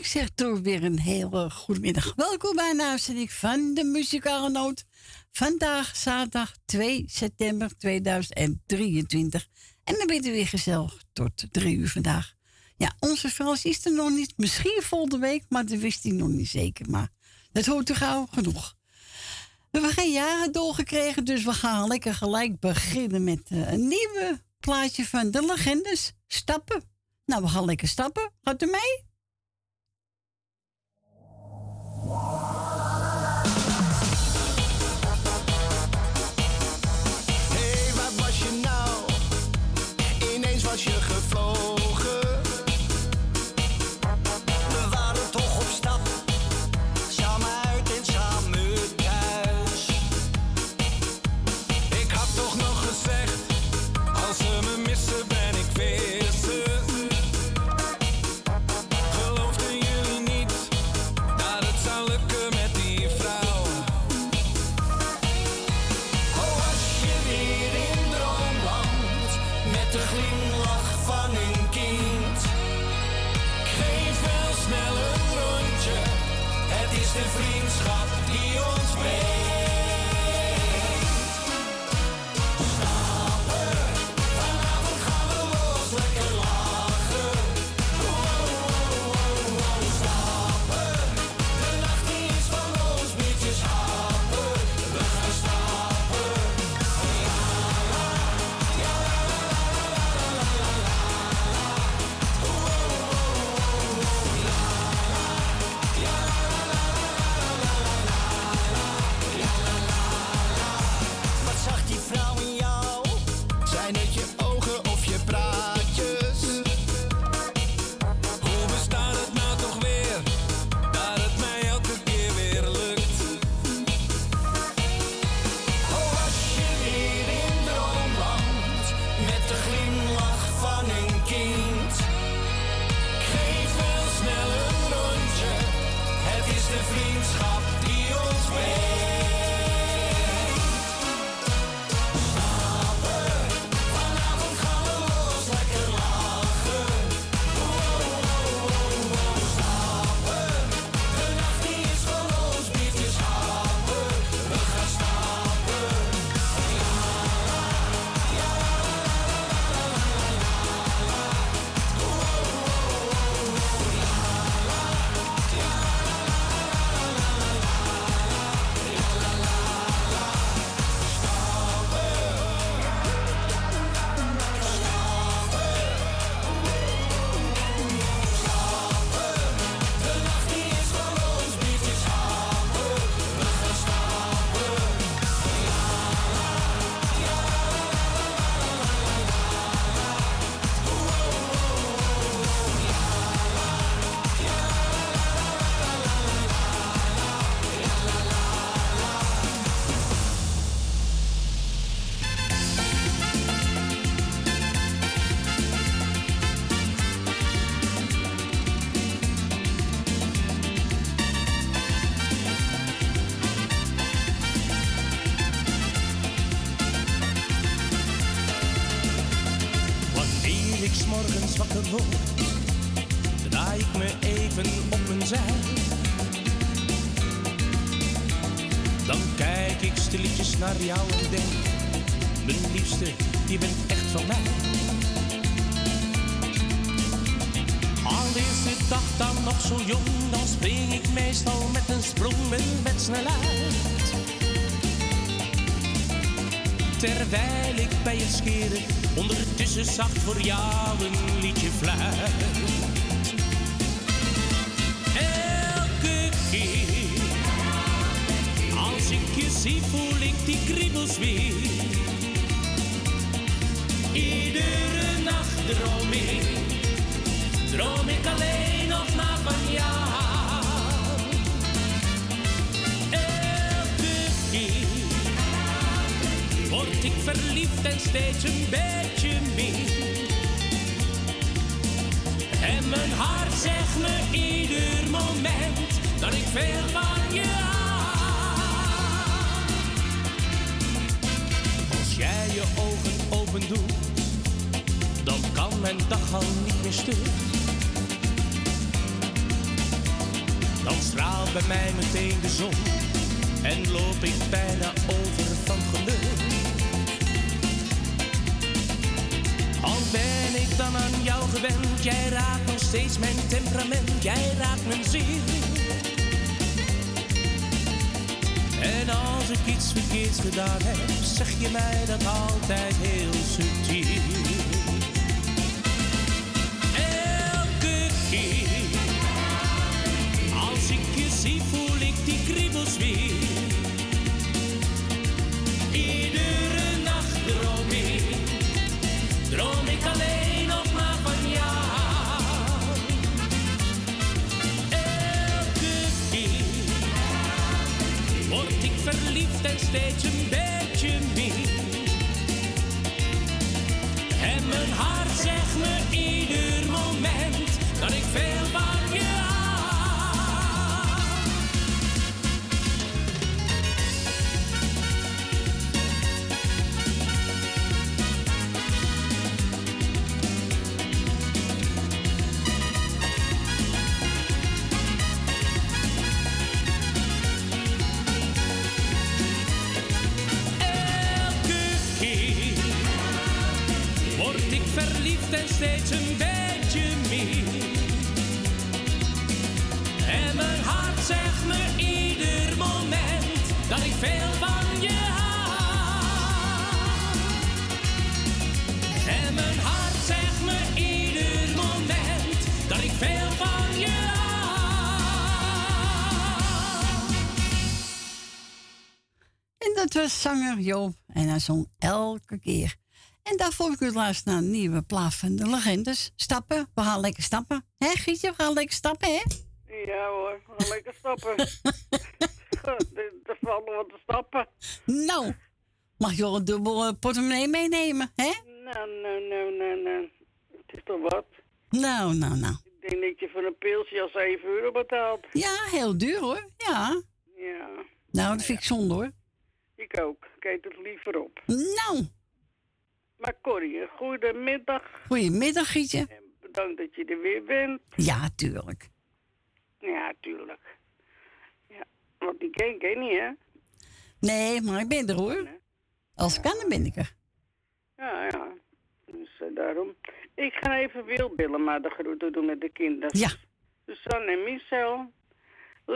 ik zeg toch weer een hele goede middag. Welkom bij een van de Muzikale Noot. Vandaag zaterdag 2 september 2023. En dan ben je weer gezellig tot drie uur vandaag. Ja, onze Frans is er nog niet. Misschien volgende week, maar dat wist hij nog niet zeker. Maar dat hoort toch gauw genoeg. We hebben geen jaren doorgekregen, dus we gaan lekker gelijk beginnen met eh, een nieuwe plaatje van de legendes. Stappen. Nou, we gaan lekker stappen. Gaat u mee? Mijn dag al niet meer stuk. Dan straalt bij mij meteen de zon en loop ik bijna over van geluk. Al ben ik dan aan jou gewend, jij raakt nog steeds mijn temperament, jij raakt mijn ziel. En als ik iets verkeerds gedaan heb, zeg je mij dat altijd heel subtiel. Verliefd En hij zong elke keer. En daarvoor heb ik u luisteren naar een nieuwe plaat van de legendes. Stappen, we gaan lekker stappen. Hé Gietje, we gaan lekker stappen, hè? Ja hoor, we gaan lekker stappen. er nog wat te stappen. Nou, mag je wel een dubbel eh, portemonnee meenemen, hè? Nou, nou, nou, nou, nou. Het is toch wat? Nou, nou, nou. Ik denk dat je voor een pilsje al 7 euro betaalt. Ja, heel duur hoor. Ja. Ja, Nou, dat vind ik zonde hoor. Ik ook. Ik eet het liever op. Nou, Maar Corrie, goedemiddag. goedemiddag Gietje. En bedankt dat je er weer bent. Ja, tuurlijk. Ja, tuurlijk. Ja, want die ken ik niet, hè? Nee, maar ik ben er hoor. Als ik kan, dan ben ik er. Ja, ja. Dus eh, daarom. Ik ga even Wilbillen maar de groeten doen met de kinderen. Ja, Susanne en Michel.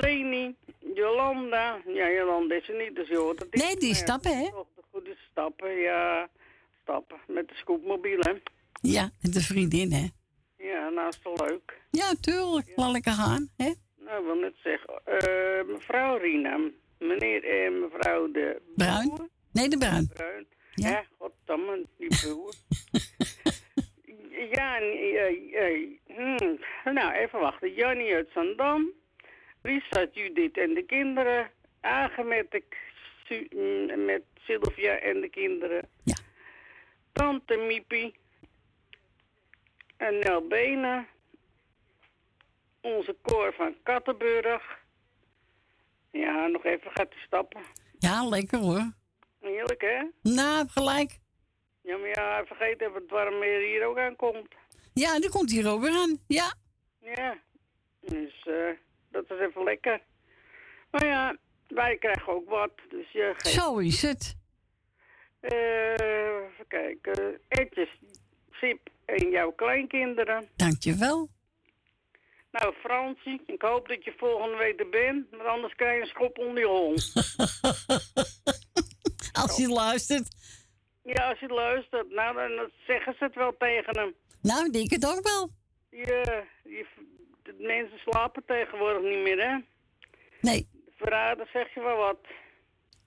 Leni, Jolanda. Ja, Jolanda is er niet, dus je hoort het niet. nee, die ja, stappen, hè? Toch de goede stappen, ja. Stappen met de scootmobiel, hè. Ja, met de vriendin, hè? Ja, nou is het leuk. Ja, tuurlijk. Laat lekker gaan, hè? Nou, ik wil net zeggen, eh, mevrouw Rina, meneer en mevrouw de Bruin? Boer, Nee, de bruin. Bruin. Ja. Ja, goddamme, die broer. ja, eh, hmm, nou, even wachten. Jannie uit Zandam, Lisa, Judith en de kinderen, Agen met, de, mm, met Sylvia en de kinderen, Ja. Tante Miepie, en Nel Benen, onze koor van Kattenburg. Ja, nog even gaat hij stappen. Ja, lekker hoor. Heerlijk, hè? Nou, gelijk. Ja, maar ja, vergeet even het warm weer hier ook aankomt. Ja, die komt hier ook weer aan. Ja. Ja, dus eh, dat is even lekker. Maar ja, wij krijgen ook wat, dus je geeft... Zo is het. Eh, even kijken. Etjes, Sip en jouw kleinkinderen. Dankjewel. Nou, Fransie, ik hoop dat je volgende week er bent, want anders krijg je een schop onder je hol. Als je luistert. ja, als je luistert, nou, dan zeggen ze het wel tegen hem. Nou, ik denk het ook wel. Ja, die, de mensen slapen tegenwoordig niet meer, hè? Nee. Verraden zeg je wel wat.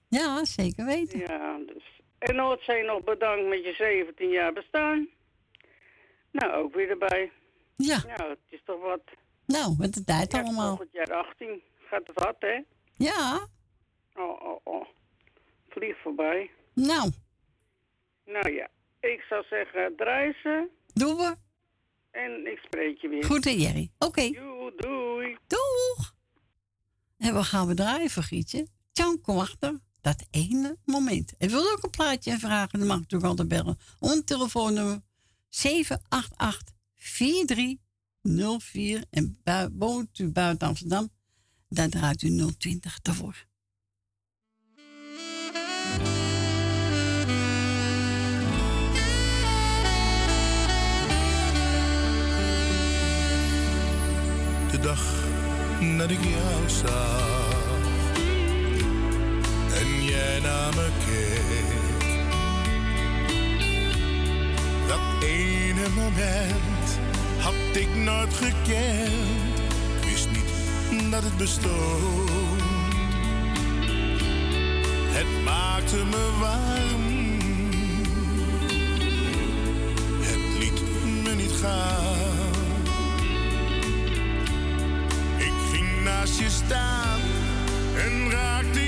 Ja, zeker weten. Ja, dus. En Noordzee nog bedankt met je 17 jaar bestaan. Nou, ook weer erbij. Ja. Nou, het is toch wat. Nou, met de tijd Ja, allemaal. volgend jaar 18 gaat het hard, hè? Ja. Oh, oh, oh. Vlieg voorbij. Nou, Nou ja, ik zou zeggen, ze. Doen we. En ik spreek je weer. Goed, hè, Jerry. Oké. Doei, doei. Doeg. En we gaan we draaien, Vergietje. Tjan, kom achter. Dat ene moment. En wil ook een plaatje en vragen, dan mag je natuurlijk altijd bellen. Ons telefoonnummer 788 4304. En woont u buiten Amsterdam, dan draait u 020 ervoor. Dag dat ik jou zag en jij naar me keek. Dat ene moment had ik nooit gekend, wist niet dat het bestond. Het maakte me warm, het liet me niet gaan. Naast je staan en raakte je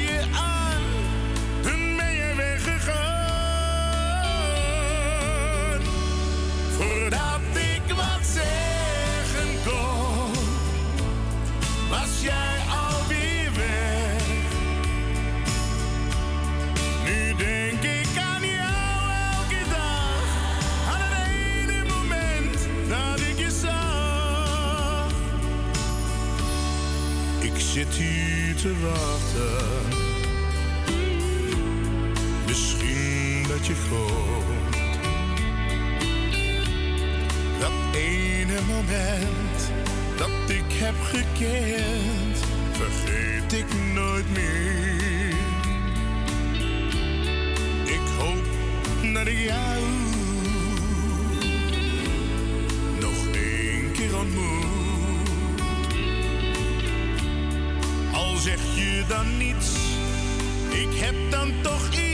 te wachten. Misschien dat je komt. Dat ene moment dat ik heb gekend, vergeet ik nooit meer. Ik hoop dat ik jou dan niets, ik heb dan toch iets.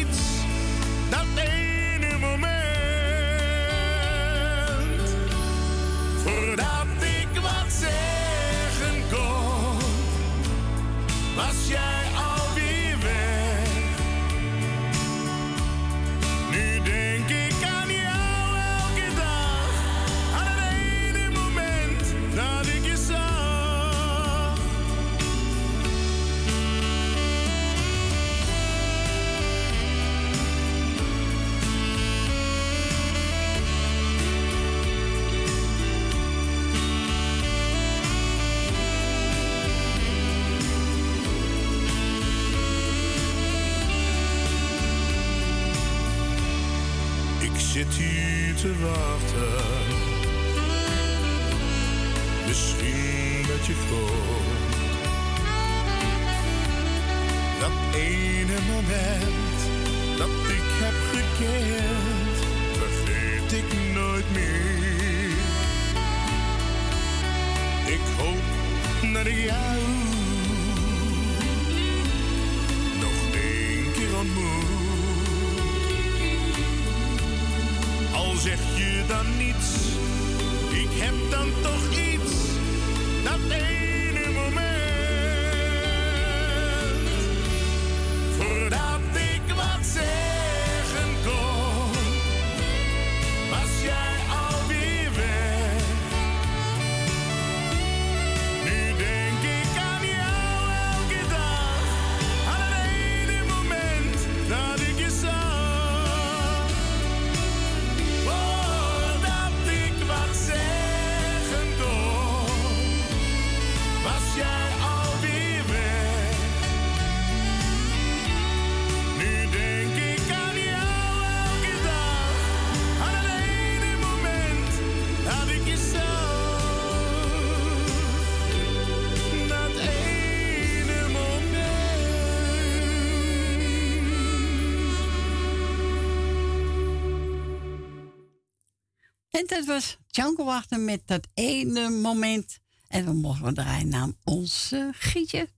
En dat was Django Wachter met dat ene moment. En we mogen draaien naar onze Gietje.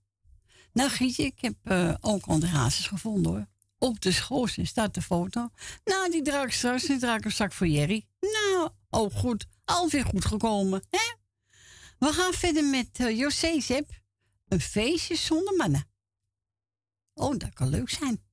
Nou, Gietje, ik heb eh, ook hazes gevonden hoor. Op de schoorsteen staat de foto. Nou, die draag ik straks, die draag ik een zak voor Jerry. Nou, ook goed. Alweer goed gekomen, hè? We gaan verder met eh, José. Een feestje zonder mannen. Oh, dat kan leuk zijn.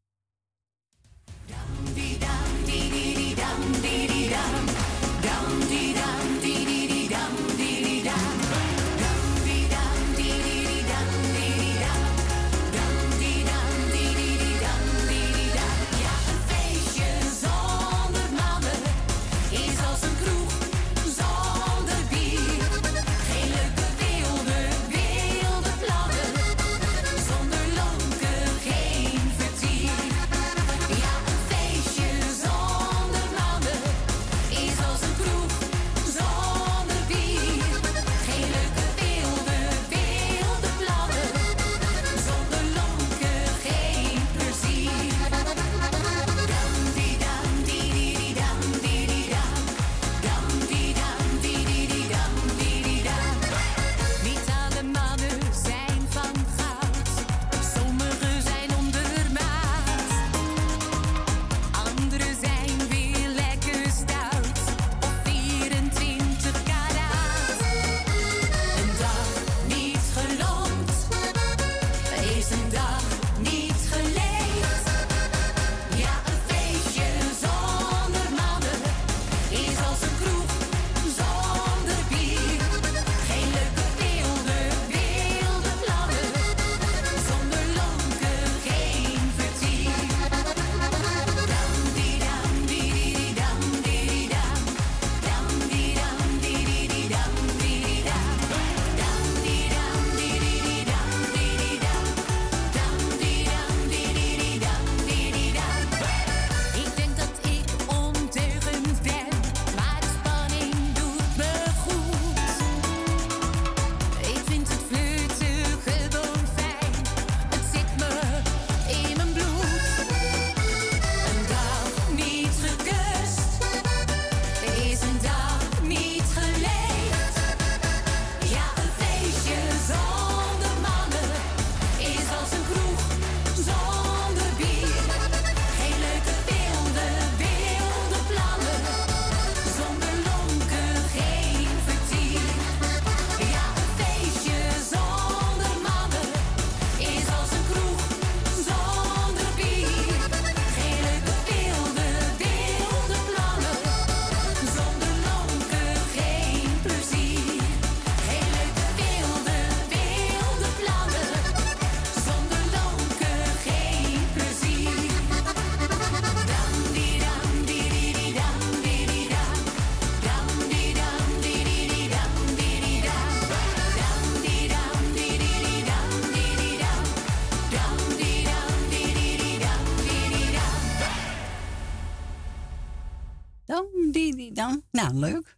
Leuk.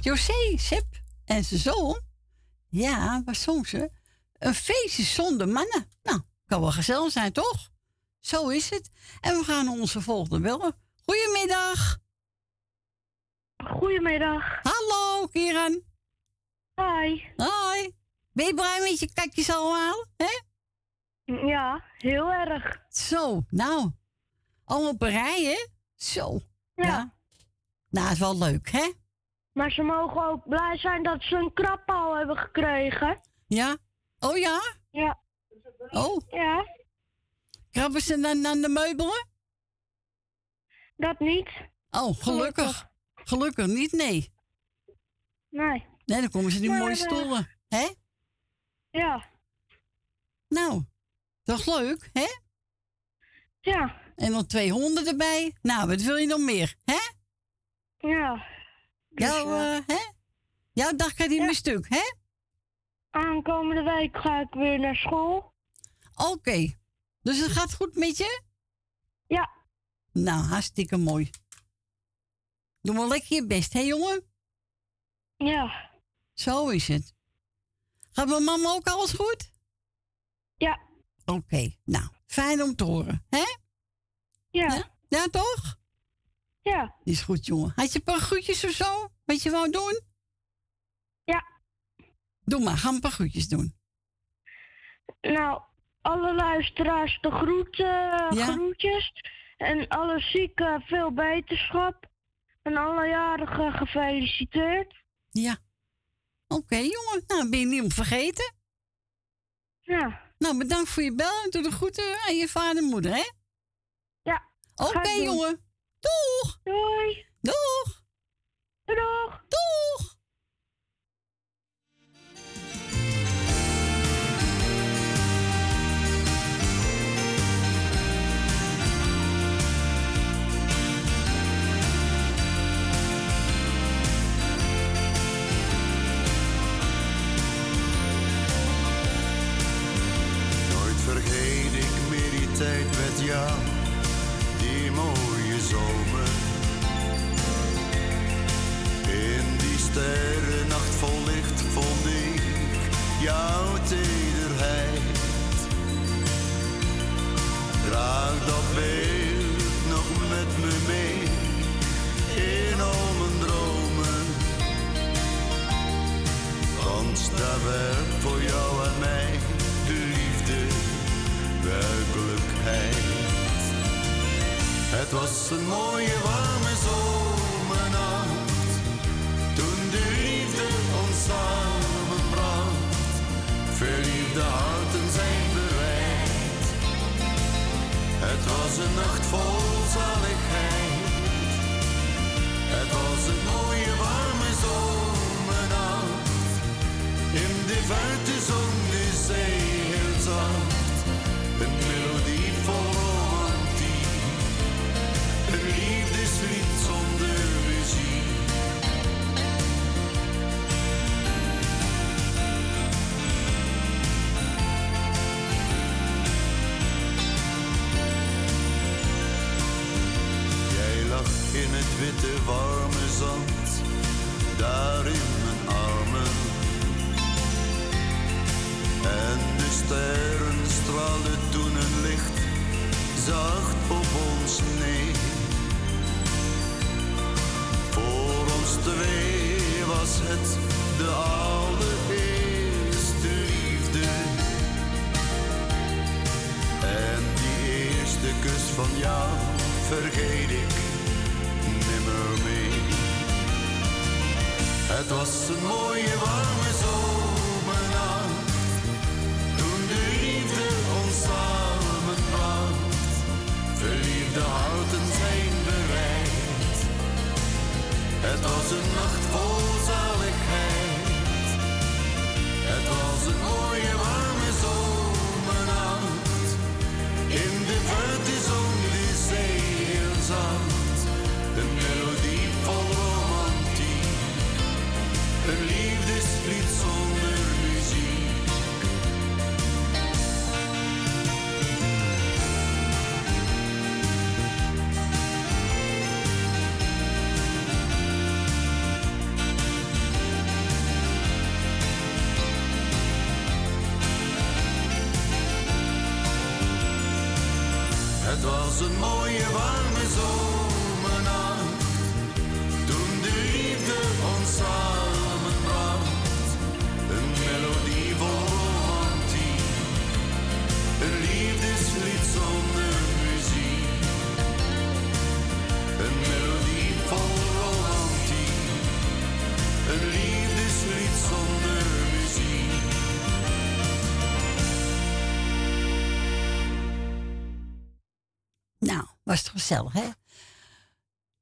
José, Sep en zijn zoon. Ja, zong ze? Een feestje zonder mannen. Nou, kan wel gezellig zijn, toch? Zo is het. En we gaan onze volgende bellen. Goedemiddag. Goedemiddag. Hallo, Kieran. Hi. Hoi. Ben je blij met je katjes allemaal? Hè? Ja, heel erg. Zo, nou. Allemaal op een rij, hè? Zo. Ja. Nou, is wel leuk, hè? Maar ze mogen ook blij zijn dat ze een krabpaal hebben gekregen. Ja? Oh ja? Ja. Oh, Ja, krabben ze dan aan de meubelen? dat niet. Oh, gelukkig. Gelukkig niet, nee. Nee. Nee, dan komen ze die Maar, mooie eh, stoelen. Hè? Ja. Nou, toch leuk, hè? Ja. En dan twee honden erbij. Nou, wat wil je nog meer, hè? Ja. Dus, Jouw, eh, eh, hè? Jouw dag gaat niet meer stuk, hè? aankomende week ga ik weer naar school. Oké. Dus het gaat goed met je? Ja. Nou, hartstikke mooi. Doe maar lekker je best, hè jongen? Ja. Zo is het. Gaat mijn mama ook alles goed? Ja. Oké, nou, fijn om te horen, hè? Ja. Ja, ja toch? Ja. Is goed, jongen. Had je een paar groetjes of zo? Wat je wou doen? Ja. Doe maar, ga een paar groetjes doen. Nou, alle luisteraars de groeten, Ja. groetjes. En alle zieken veel beterschap. En alle jarigen gefeliciteerd. Ja. Oké, jongen. Nou, ben je niet om vergeten. Ja. Nou, bedankt voor je bel en doe de groeten aan je vader en moeder, hè? Ja. Oké, jongen. Doeg! Doei. Doeg! Doeg. Doeg! Nooit vergeet ik meer die tijd met jou, Draag dat beeld nog met me mee in al mijn dromen. Want daar werd voor jou en mij de liefde werkelijkheid. Het was een mooie warme zomernacht, was een nacht vol zaligheid. Het was een mooie warme zomernacht. In de verte zong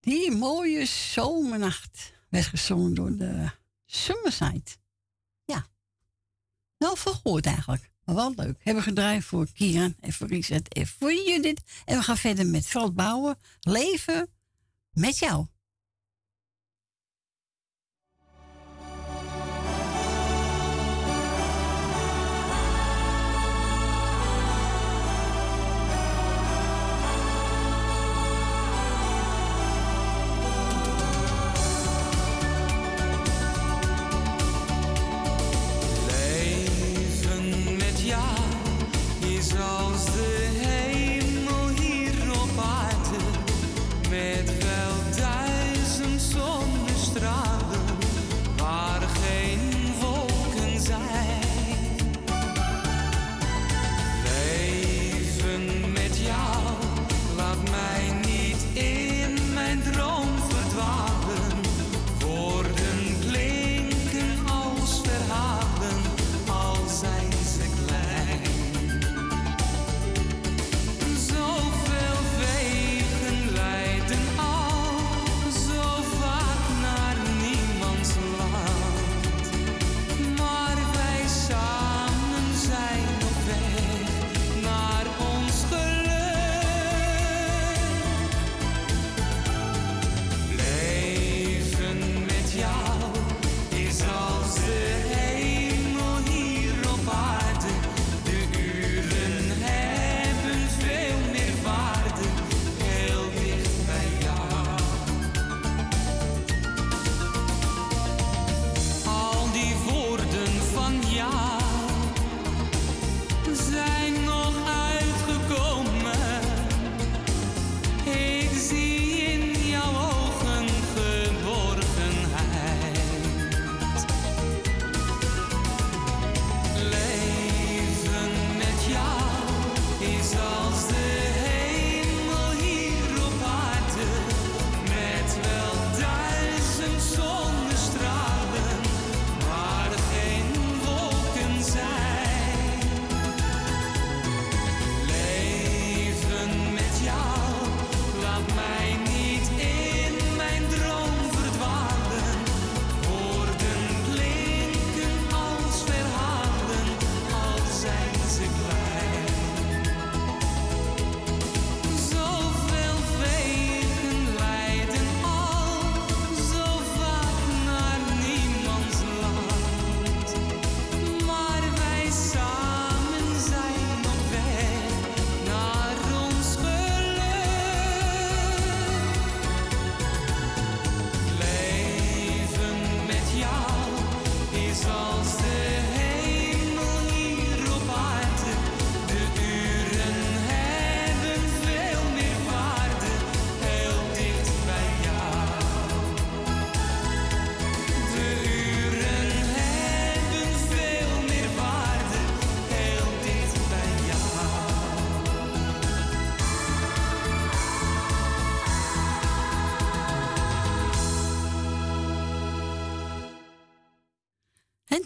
Die mooie zomernacht werd gezongen door de Summerside. Ja. Nou, vergoord eigenlijk. Maar wel leuk. Hebben we gedraaid voor Kieran en voor Richard en voor Judith. En we gaan verder met Veld Bouwen. Leven met jou.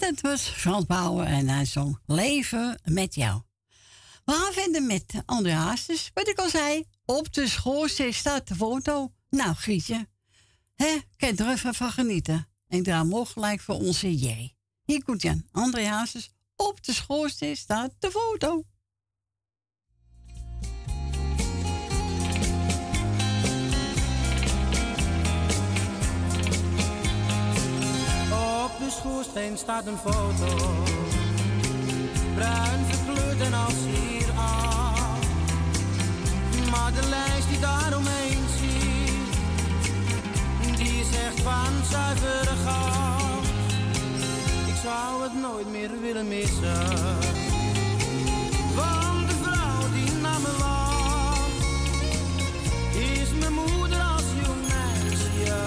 Dat was Frans Bauer en hij zong Leven met jou. We gaan verder met André Haasters. Wat ik al zei, op de schoorsteen staat de foto. Nou, Grietje, hè, kan er even van genieten. En hem ook gelijk voor onze Jerry. Hier komt Jan, André Haasters. Op de schoorsteen staat de foto. de schoorsteen staat een foto. Bruin verkleurd en als hier af. Maar de lijst die daaromheen ziet, die is echt van zuiver goud. Ik zou het nooit meer willen missen. Want de vrouw die naar me lacht, is mijn moeder als jong meisje.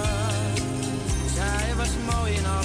Zij was mooi in al.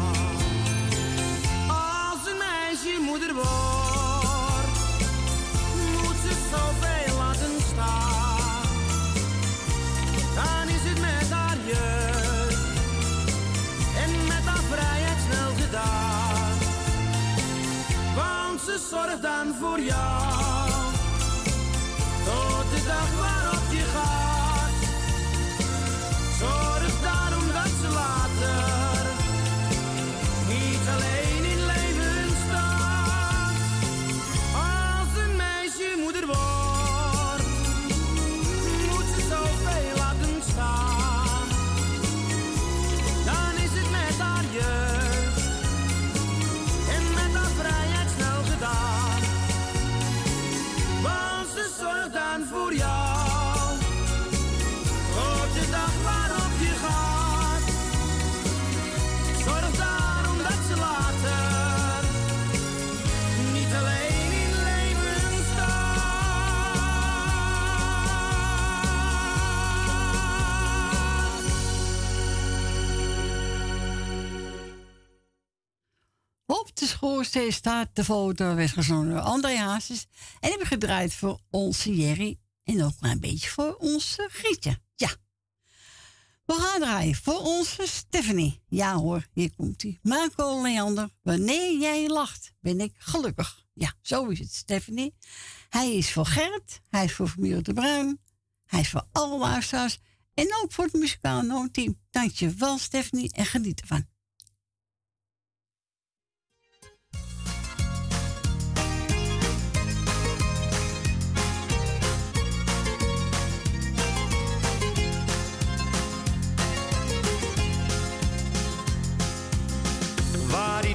Moeder wordt, moet ze zoveel laten staan. Dan is het met haar jeugd en met haar vrijheid snel gedaan. Want ze zorgt dan voor jou, tot de dag waarop schoorsteen staat de foto, werd gezongen door André Hazes. En hebben gedraaid voor onze Jerry. En ook maar een beetje voor onze Grietje. Ja. We gaan draaien voor onze Stephanie. Ja hoor, hier komt hij. Marco Leander, wanneer jij lacht, ben ik gelukkig. Ja, zo is het, Stephanie. Hij is voor Gerrit, hij is voor familie de Bruin. Hij is voor alle luisteraars. En ook voor het. Dank je wel, Stephanie, en geniet ervan.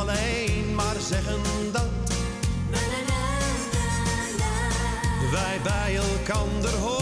Alleen maar zeggen dat wij bij elkander horen.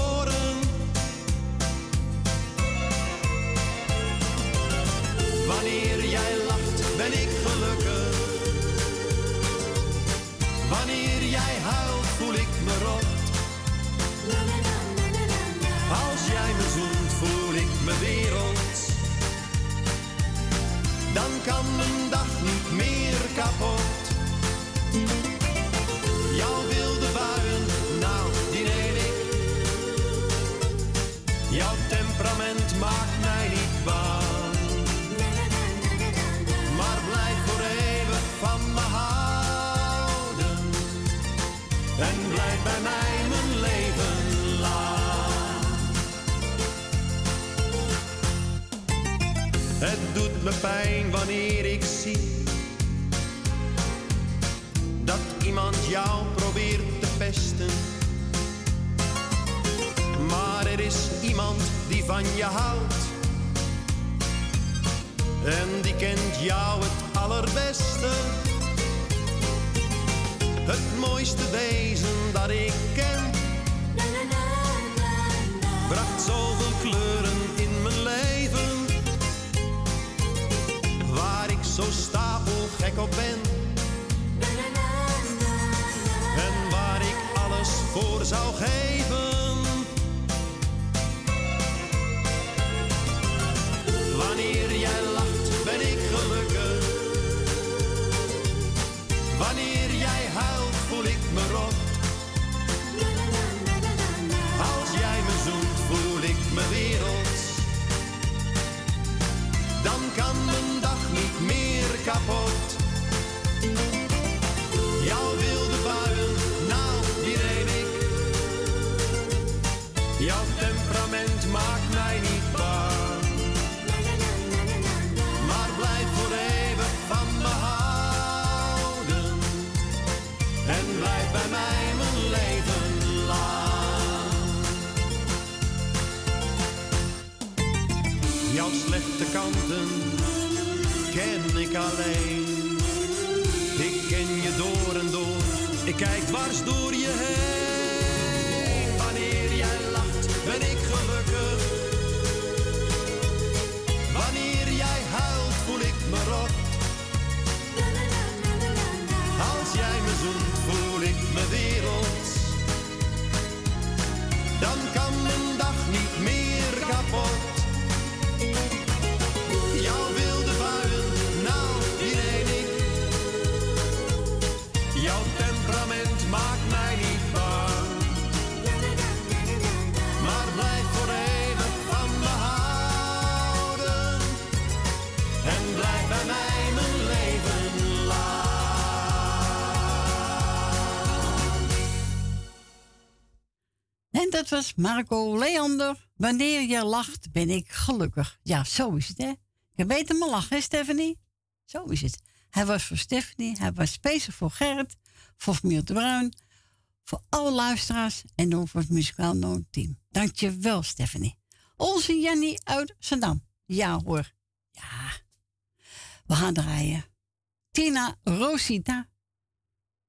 dat was Marco Leander. Wanneer je lacht, ben ik gelukkig. Ja, zo is het, hè? Je weet hem lachen, hè, Stephanie? Zo is het. Hij was voor Stephanie, hij was speciaal voor Gerrit, voor Miert Bruin, voor alle luisteraars en dan voor het muzikaal je Dankjewel, Stephanie. Onze Jannie uit Zandam. Ja hoor. Ja. We gaan draaien. Tina Rosita.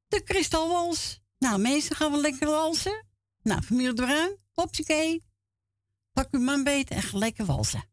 De Kristalwals. Nou mensen, gaan we lekker dansen. Nou, familie de Bruin, hopsakee. Pak uw man beet en gelijke walsen.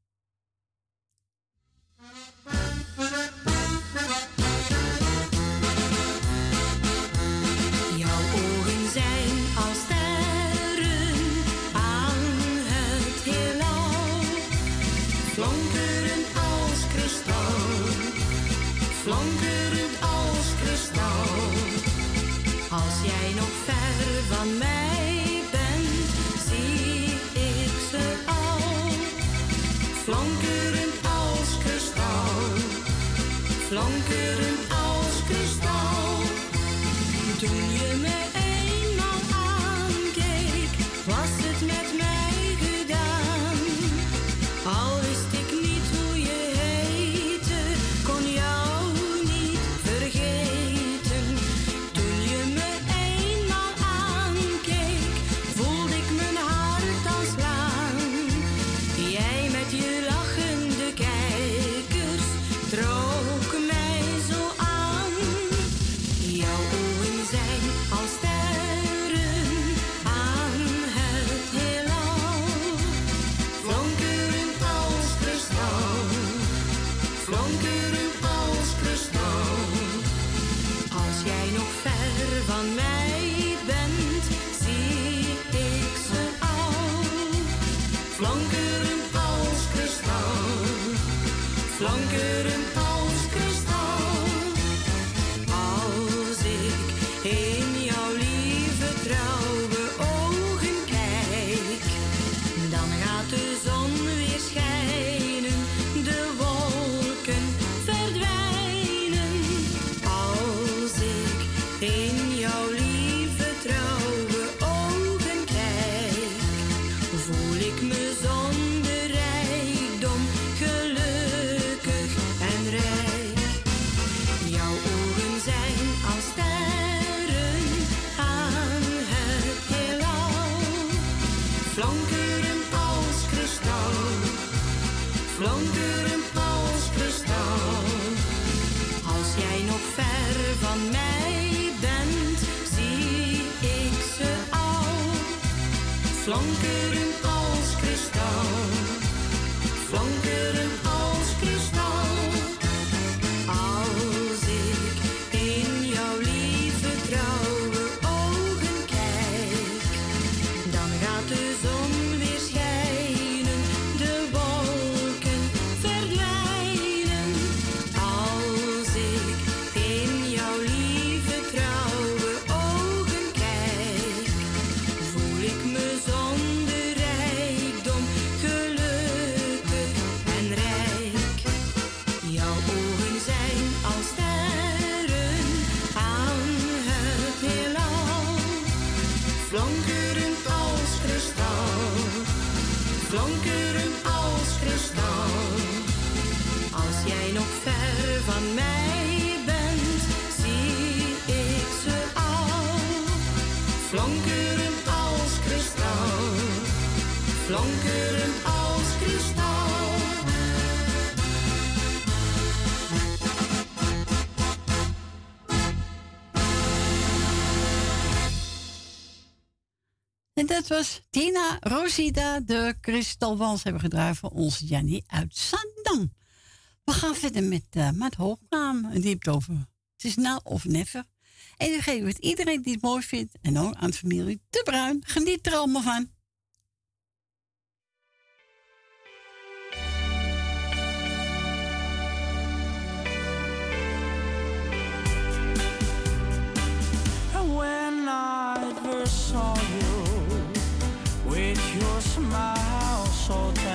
Blanke Rosita, de kristalwals hebben gedraaid voor onze Jannie uit Zandam. We gaan verder met uh, Maat Hoognaam. Die heeft het over het is nou of never. En dan geven we het iedereen die het mooi vindt. En ook aan de familie De Bruin. Geniet er allemaal van. Smile so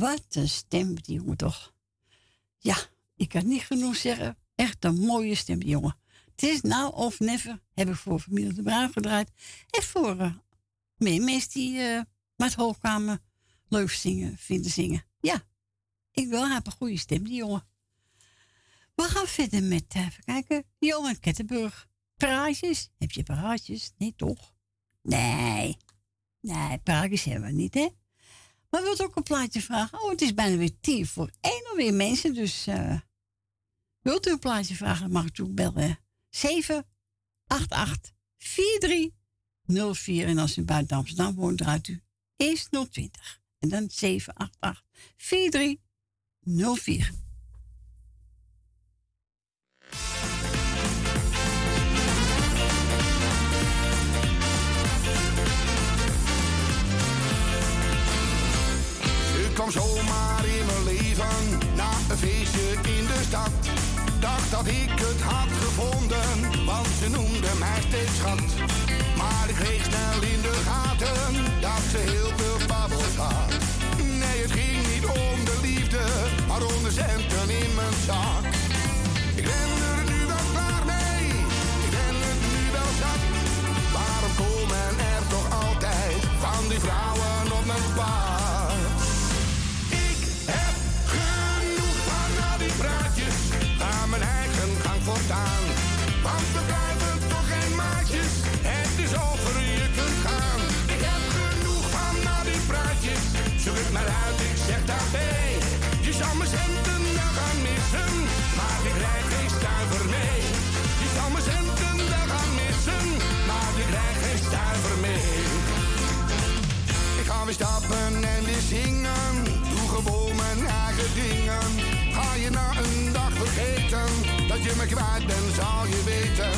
Wat een stem, die jongen toch. Ja, ik kan niet genoeg zeggen. Echt een mooie stem, die jongen. Het is nou of never. Heb ik voor familie de Bruin gedraaid. En voor eh, meer mensen die eh met hoogkamer leuk zingen, vinden zingen. Ja, ik wil heeft een goede stem, die jongen. We gaan verder met, eh, even kijken, Johan Kettenburg. Praatjes? Heb je praatjes? Nee, toch? Nee. Nee, praatjes hebben we niet, hè? Maar wilt ook een plaatje vragen? Oh, het is bijna weer tien voor één alweer mensen. Dus eh, wilt u een plaatje vragen, dan mag u bellen. 788 4304. En als u buiten Amsterdam woont, draait u eerst 020. En dan 788 4304. Zomaar in mijn leven na een feestje in de stad. Dacht dat ik het had gevonden, want ze noemde mij steeds schat. Maar ik kreeg snel in de gaten dat ze heel veel babbels had. Nee, het ging niet om de liefde, maar om de centen in mijn zak. kwijt, dan zal je weten.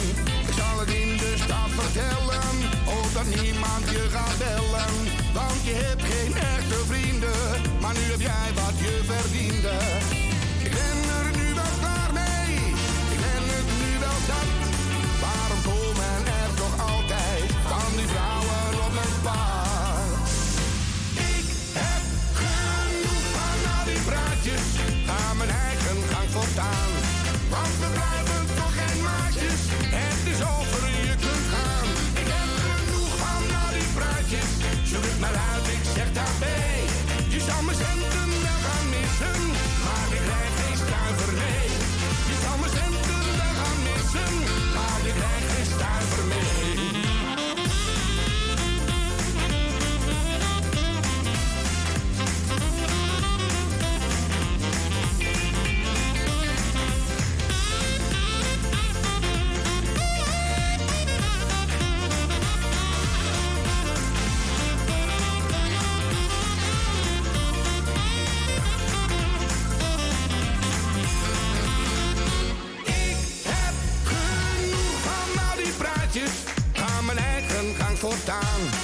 Ik zal het in de stad vertellen, ook dat niemand je gaat bellen. Want je hebt geen echte vrienden, maar nu heb jij wat je verdiende. kort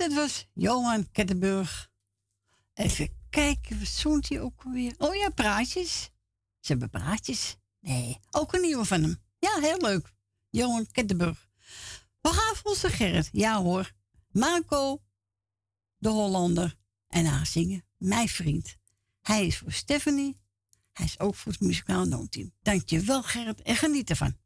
dat was Johan Kettenburg. Even kijken, wat zoent hij ook weer? Oh ja, praatjes. Ze hebben praatjes. Nee, ook een nieuwe van hem. Ja, heel leuk. Johan Kettenburg. We gaan volgens Gerrit. Ja hoor. Marco, de Hollander. En haar zingen, mijn vriend. Hij is voor Stephanie. Hij is ook voor het muzikaal noodteam. Dankjewel Gerrit en geniet ervan.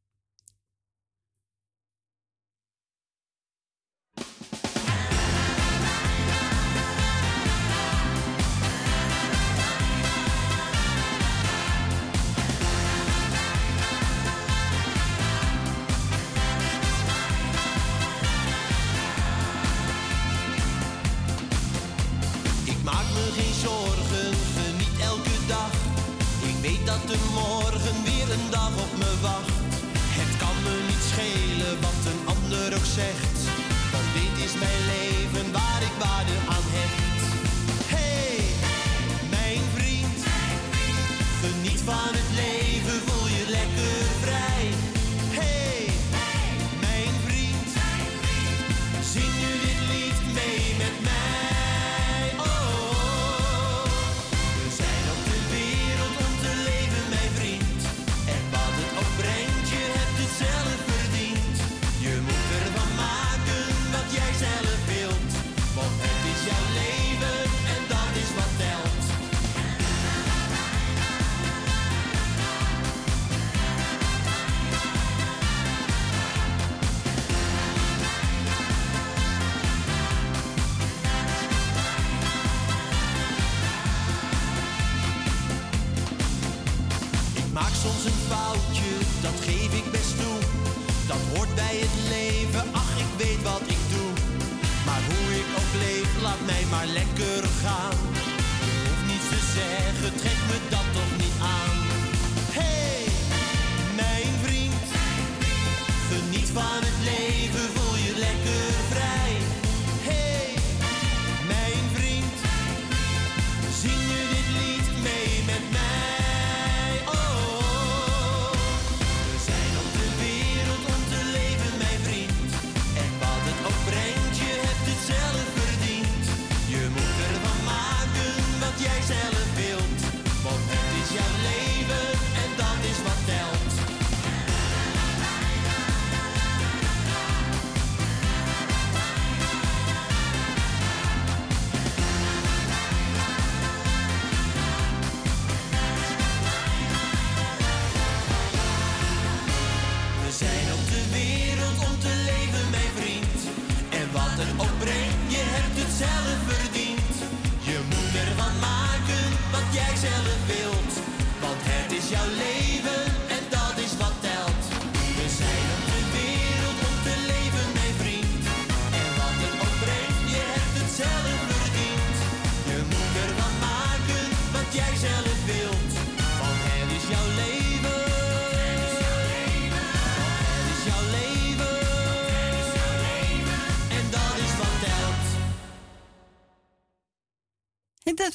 dat er morgen weer een dag op me wacht. Het kan me niet schelen wat een ander ook zegt.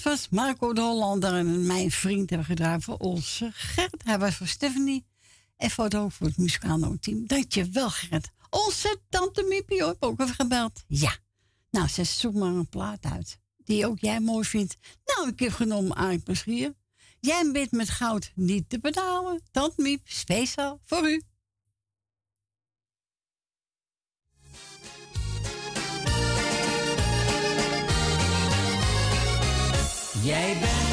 Was Marco de Hollander en mijn vriend hebben gedraaid voor onze Gert. Hij was voor Stephanie en voor het, voor het muzikaalno-team. Dankjewel Gert. Onze tante Miepie ook ook even gebeld. Ja. Nou, ze zoekt maar een plaat uit die ook jij mooi vindt. Nou, ik heb genomen aan plezier. Jij bent met goud niet te betalen. Tante Miep, speciaal voor u. Jij bent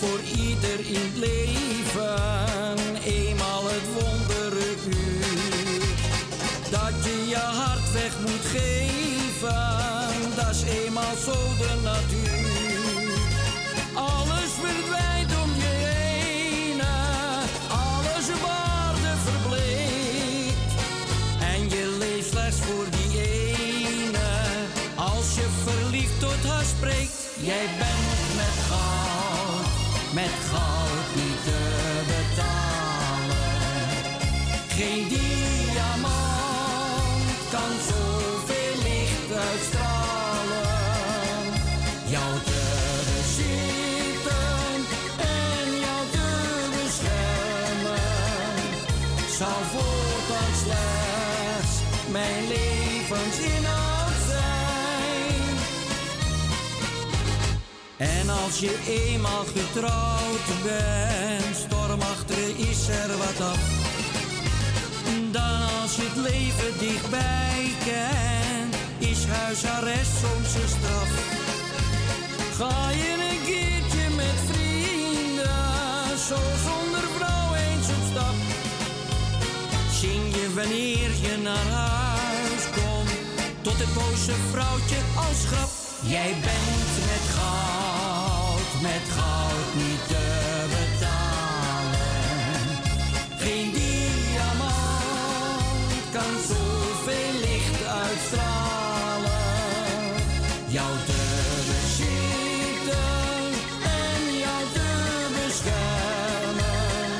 voor ieder in het leven eenmaal het wondere uur. Dat je je hart weg moet geven, dat is eenmaal zo de natuur. Alles verdwijnt om je heen, alles op aarde verbleekt. En je leeft slechts voor die ene, als je verliefd tot haar spreekt. Jij bent als je eenmaal getrouwd bent, stormachtig is er wat af. Dan als je het leven dichtbij kent, is huisarrest soms een straf. Ga je een keertje met vrienden, zo zonder vrouw eens op stap. Zing je wanneer je naar huis komt, tot het boze vrouwtje als grap. Jij bent met goud, met goud niet te betalen. Geen diamant kan zoveel licht uitstralen. Jou te bezitten en jou te beschermen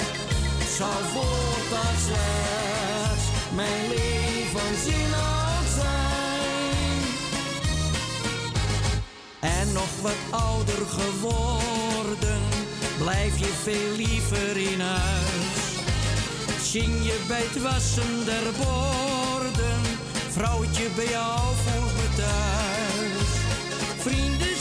zal voortaan slechts mijn zijn. En nog wat ouder geworden, veel liever in huis. Zing je bij het wassen der borden, vrouwtje bij jou voelt me thuis. Vrienden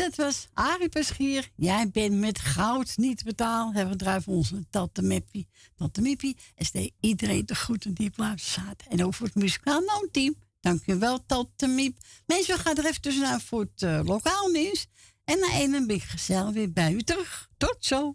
dat was Arie Peschier. Jij bent met goud niet betaald. Hebben we draai onze tante Mippie. Tante Mippie. En steeds iedereen de groeten die op zaten. En ook voor het muzikaal team. Dankjewel, tante Miep. Mensen, we gaan er even tussenuit voor het eh, lokaal nieuws. En na een ben gezellig weer bij u terug. Tot zo.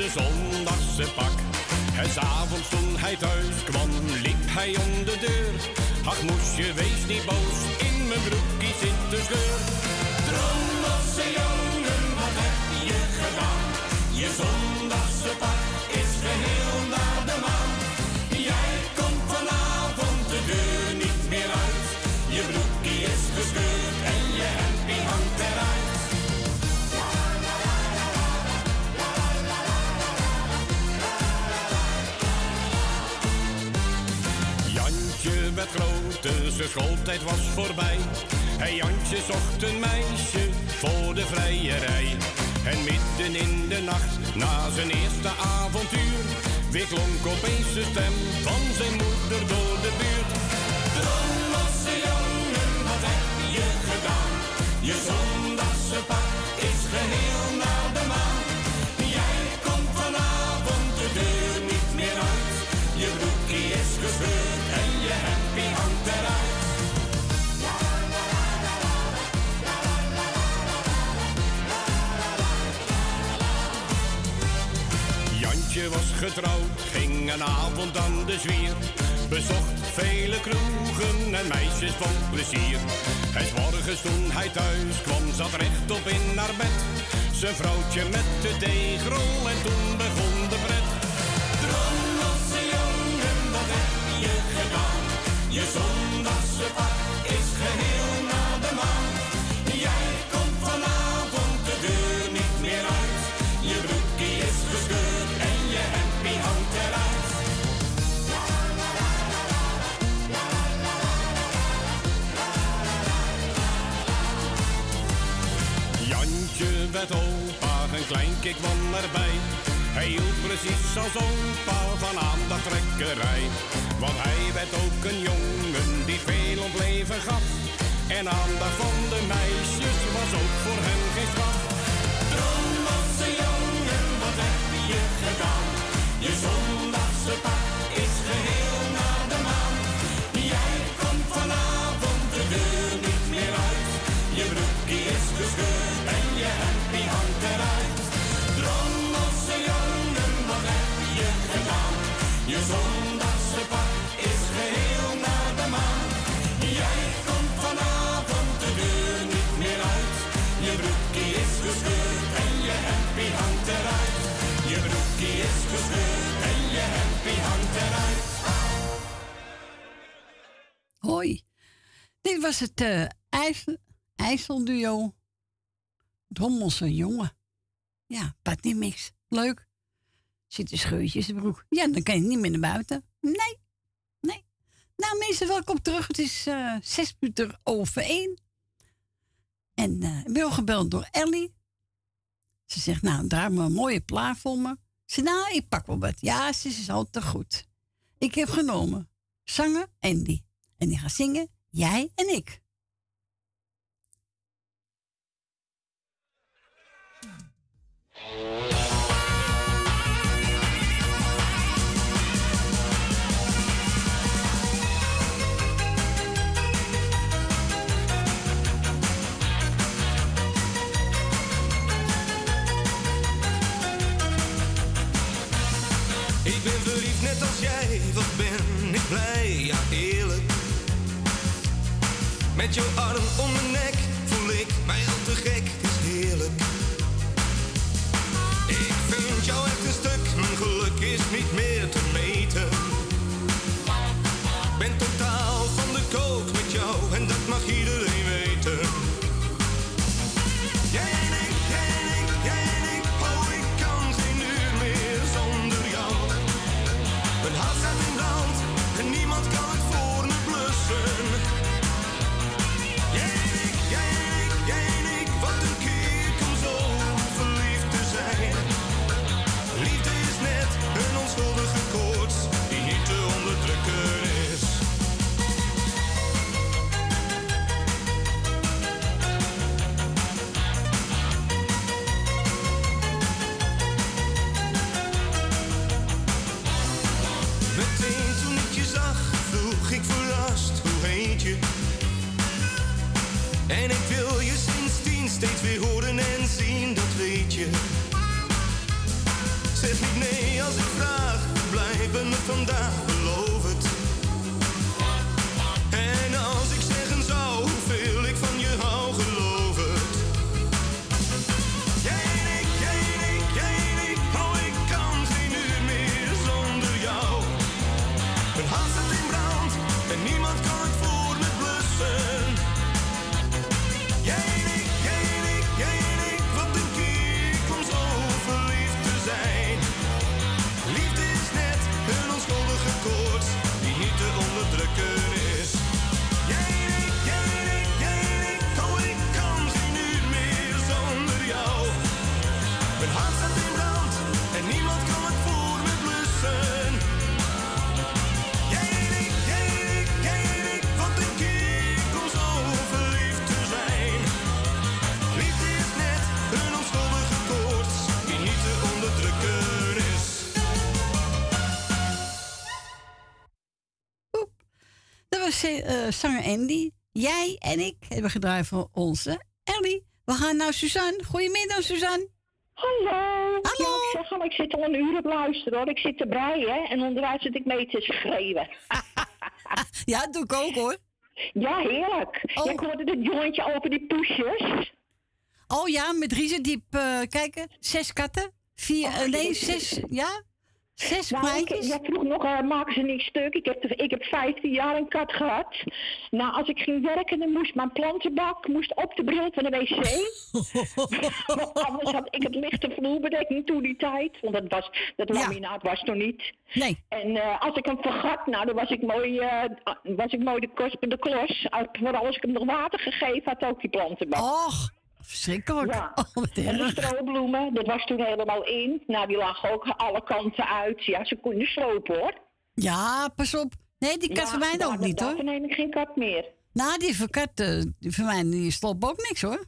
Broekje van ging een avond aan de zwier. Bezocht vele kroegen en meisjes van plezier. En morgens toen hij thuis kwam, zat rechtop in haar bed. Zijn vrouwtje met de deegrol en toen begon de pret. Drommelse jongen, wat heb je gedaan? Je zondagse een kwam erbij. Hij hield precies als opa van aandachttrekkerij. Want hij werd ook een jongen die veel het leven gaf. En aandacht van de meisjes was ook voor hem geen straf. Drommelse jongen, wat heb je gedaan? Was het eh IJssel, IJsselduo. Drommelse jongen. Ja, partymix. Leuk. Zit een scheurtje in zijn broek. Ja, dan kan je niet meer naar buiten. Nee. Nee. Nou, mensen, welkom terug. Het is eh zes minuten over één. En eh, ik ben al gebeld door Ellie. Ze zegt, nou, draai me een mooie plaat voor me. Ze nou, ik pak wel wat. Ja, ze is altijd goed. Ik heb genomen. Zanger Andy. En die gaat zingen, jij en ik. Ik ben verliefd net als jij, wat ben ik blij, ja eerlijk. Met jouw arm om mijn nek voel ik mij al te gek, blijven zanger Andy. Jij en ik hebben gedraaid voor onze Ellie. We gaan naar Suzanne. Goedemiddag, Suzanne. Hallo. Hallo. Ja, ik zeg al, ik zit al een uur op luisteren hoor. Ik zit te breien en onderuit zit ik mee te schreeuwen. ja, dat doe ik ook hoor. Ja, heerlijk. Oh. Ja, ik hoorde het jointje over die poesjes. Oh ja, met Riesendiep uh, kijken. Zes katten. Vier, Oh, eh, nee, zes, ja. Zes Nou, ik, jij vroeg nog, eh, maken ze niet stuk? Ik heb, ik heb 15 jaar een kat gehad. Nou, als ik ging werken, dan moest mijn plantenbak moest op de bril van de wc. Anders had ik het lichte vloerbedekking toen die tijd. Want dat, was, dat laminaat was nog niet. Nee. En eh, als ik hem vergat, nou, dan was ik mooi, eh, was ik mooi de, kos, de klos. Vooral als ik hem nog water gegeven had, ook die plantenbak. Och, verschrikkelijk. Ja. Oh, En de erg. strobloemen, dat was toen helemaal in. Nou, die lagen ook alle kanten uit. Ja, ze konden slopen hoor. Ja, pas op. Nee, die kat Ja, van mij daar- ook niet hoor. neem ik geen kat meer. Nou, die van kat, eh, die van mij, die ook niks hoor.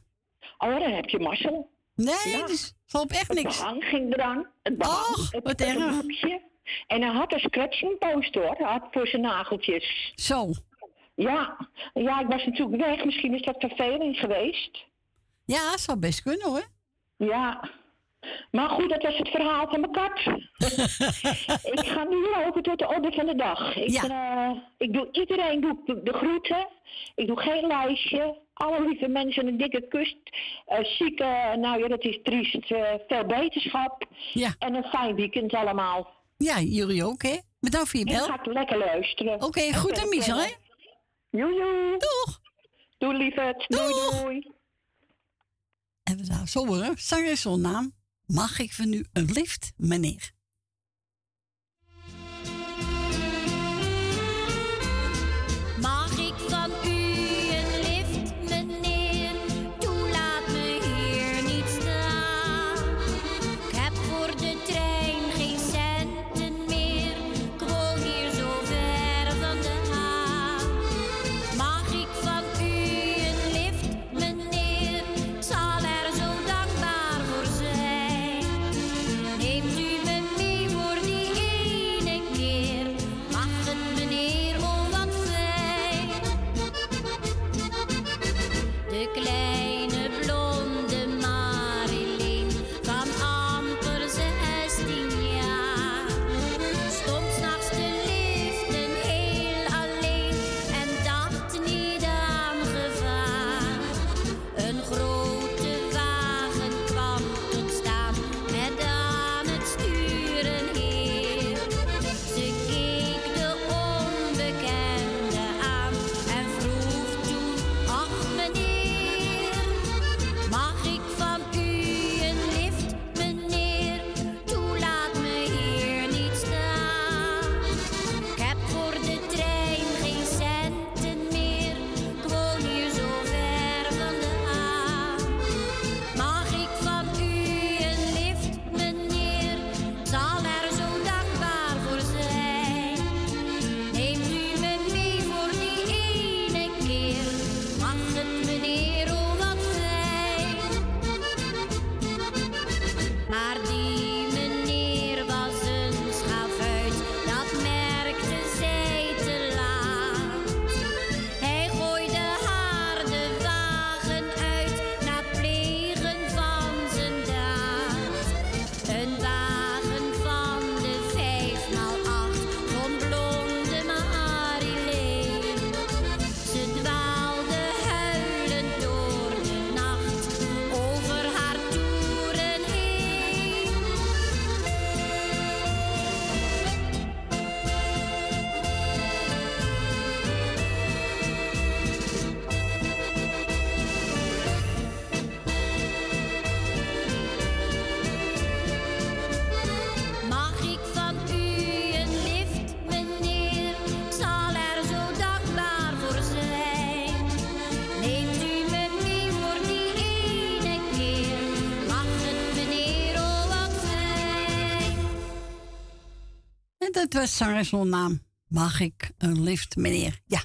Oh, dan heb je mazzel. Nee, Ja. die slopt echt Het niks. behang ging eraan. Het behang, Och, het, wat het erg. boekje. En hij had een scratching post hoor. Hij had voor zijn nageltjes. Zo. Ja. ja, ik was natuurlijk weg. Misschien is dat vervelend geweest. Ja, zou best kunnen hoor. Ja. Maar goed, dat was het verhaal van mijn kat. ik ga nu lopen tot de orde van de dag. Ik, eh, ik doe iedereen doe de, groeten. Ik doe geen lijstje. Alle lieve mensen een dikke kus. Eh zieke, nou ja, dat is triest. eh, veel beterschap. Ja. En een fijn weekend allemaal. Ja, jullie ook hè. Bedankt voor je bel. ga ik lekker luisteren. Oké, goed en Michel hè. Joe, joe. Doeg. Doei lieverd. Doei, doei. En we zo'n naam. Mag ik van u een lift, meneer? Welke naam mag ik een lift, meneer? Ja,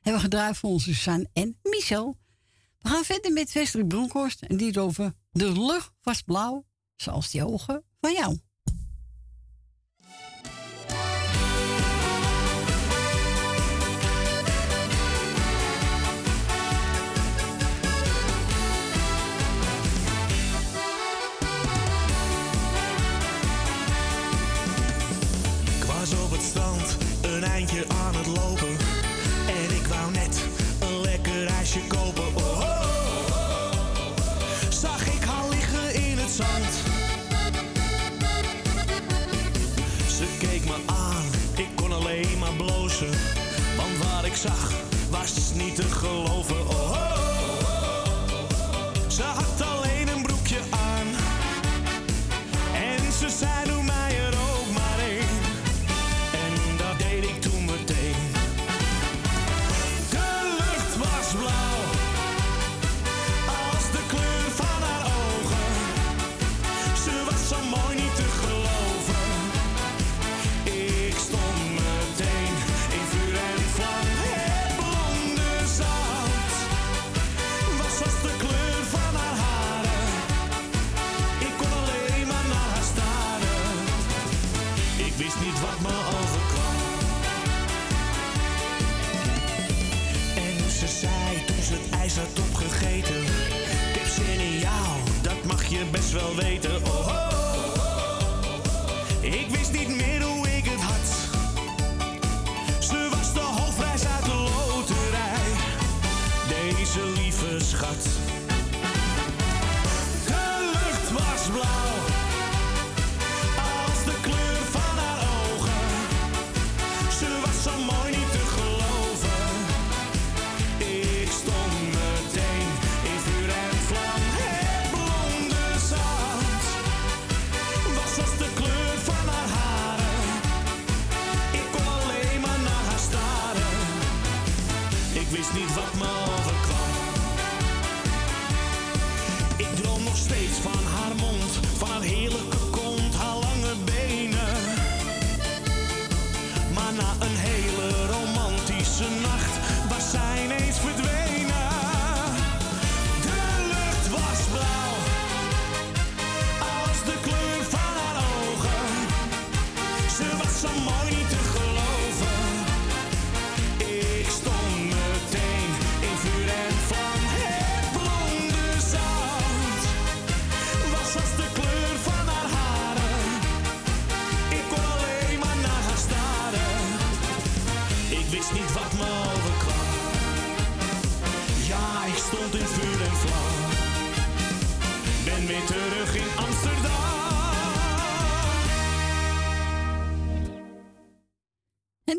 hebben we gedraaid voor onze Suzanne en Michel. We gaan verder met Westelijk Bronkhorst en die is over de lucht was blauw, zoals die ogen van jou. get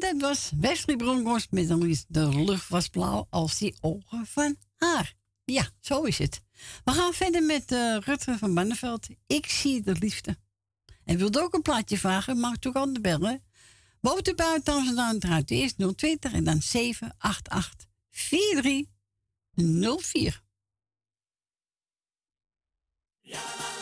Het was Wesley met. De lucht was blauw als die ogen van haar. Ja, zo is het. We gaan verder met eh, Rutte van Banneveld. Ik zie de liefde. En wilde ook een plaatje vragen, mag toch altijd bellen. Boven buiten dan draait eerst 020 en dan 788 4304. Ja.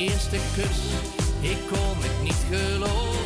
Eerste kus. Ik kon het niet geloven.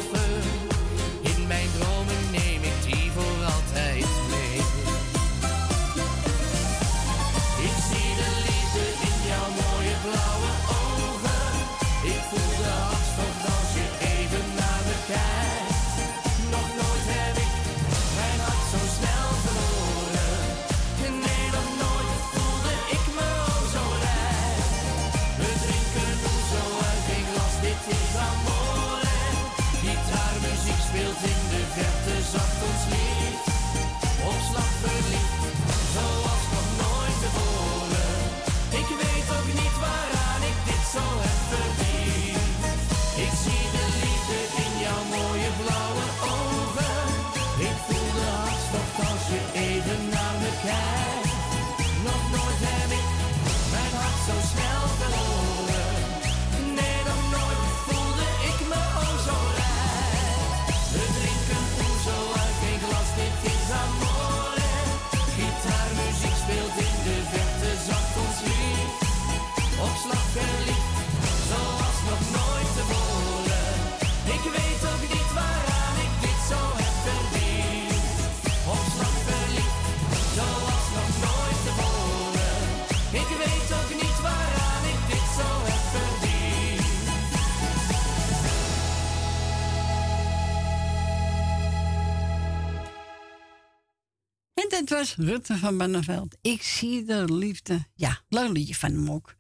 Was Rutte van Banneveld. Ik zie de liefde. Ja, leuk liedje van hem ook.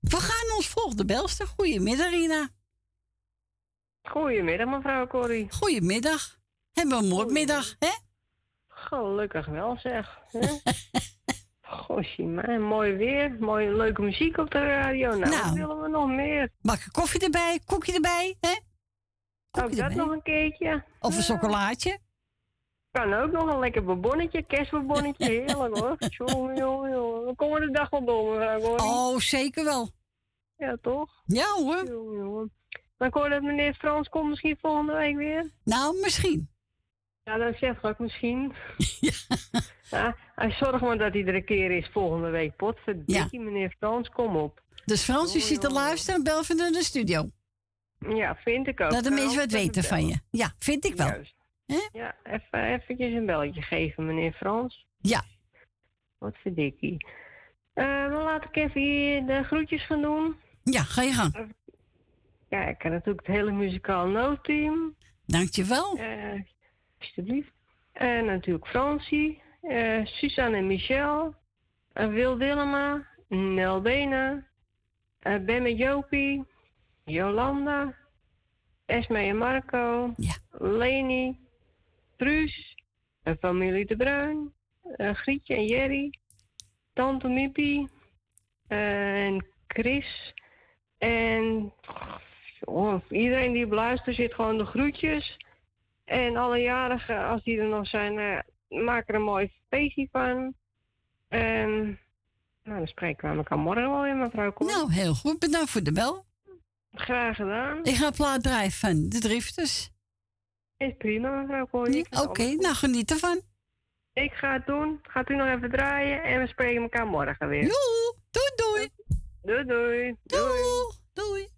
We gaan ons volgende belster. Goedemiddag, Rina. Goedemiddag, mevrouw Corrie. Goedemiddag. Hebben we een moordmiddag, hè? Gelukkig wel, zeg. maar mooi weer. Mooie, leuke muziek op de radio. Nou, Nou. willen we nog meer? Bakje koffie erbij, koekje erbij, hè? Ook dat erbij. nog een keertje. Of een chocolaatje. Kan ook nog een lekker bonbonnetje, kerstbonbonnetje. Heerlijk hoor. Jongen, jongen, jongen. Dan komen we de dag wel door. Oh, zeker wel. Ja, toch? Ja hoor. Jongen, jongen. Dan hoor dat meneer Frans komt misschien volgende week weer. Nou, misschien. Ja, dat zeg ik misschien. ja. hij zorgt maar dat er een keer is volgende week. Potverdikkie, meneer Frans, kom op. Dus Frans, je zit te luisteren, bel even naar de studio. Ja, vind ik ook. Dat de mensen wat weten van je. Ja, vind ik wel. Juist. Ja, even eventjes een belletje geven, meneer Frans. Ja. Wat verdikkie. Eh dan laat ik even hier de groetjes gaan doen. Ja, ga je gang. Kijk, en natuurlijk het hele muzikaal noodteam. Dankjewel. Eh alsjeblieft. En natuurlijk Francie, eh Suzanne en Michel, eh, Wil Dillema, Nel Bena, eh Ben met Jopie, Jolanda, Esme en Marco, Leni, Truus, familie De Bruin, Grietje en Jerry, Tante Miepie en Chris. En oh, iedereen die beluistert zit gewoon de groetjes. En alle jarigen, als die er nog zijn, eh, maak er een mooi feestje van. En nou, dan spreken we elkaar morgen wel weer, mevrouw Kool. Nou, heel goed. Bedankt voor de bel. Graag gedaan. Ik ga plaat draaien van de drifters. Is prima, mevrouw Kool. Oké, nou geniet ervan. Ik ga het doen. Gaat u nog even draaien en we spreken elkaar morgen weer. Joe, doei doei. Doei doei. Doei. Doei. There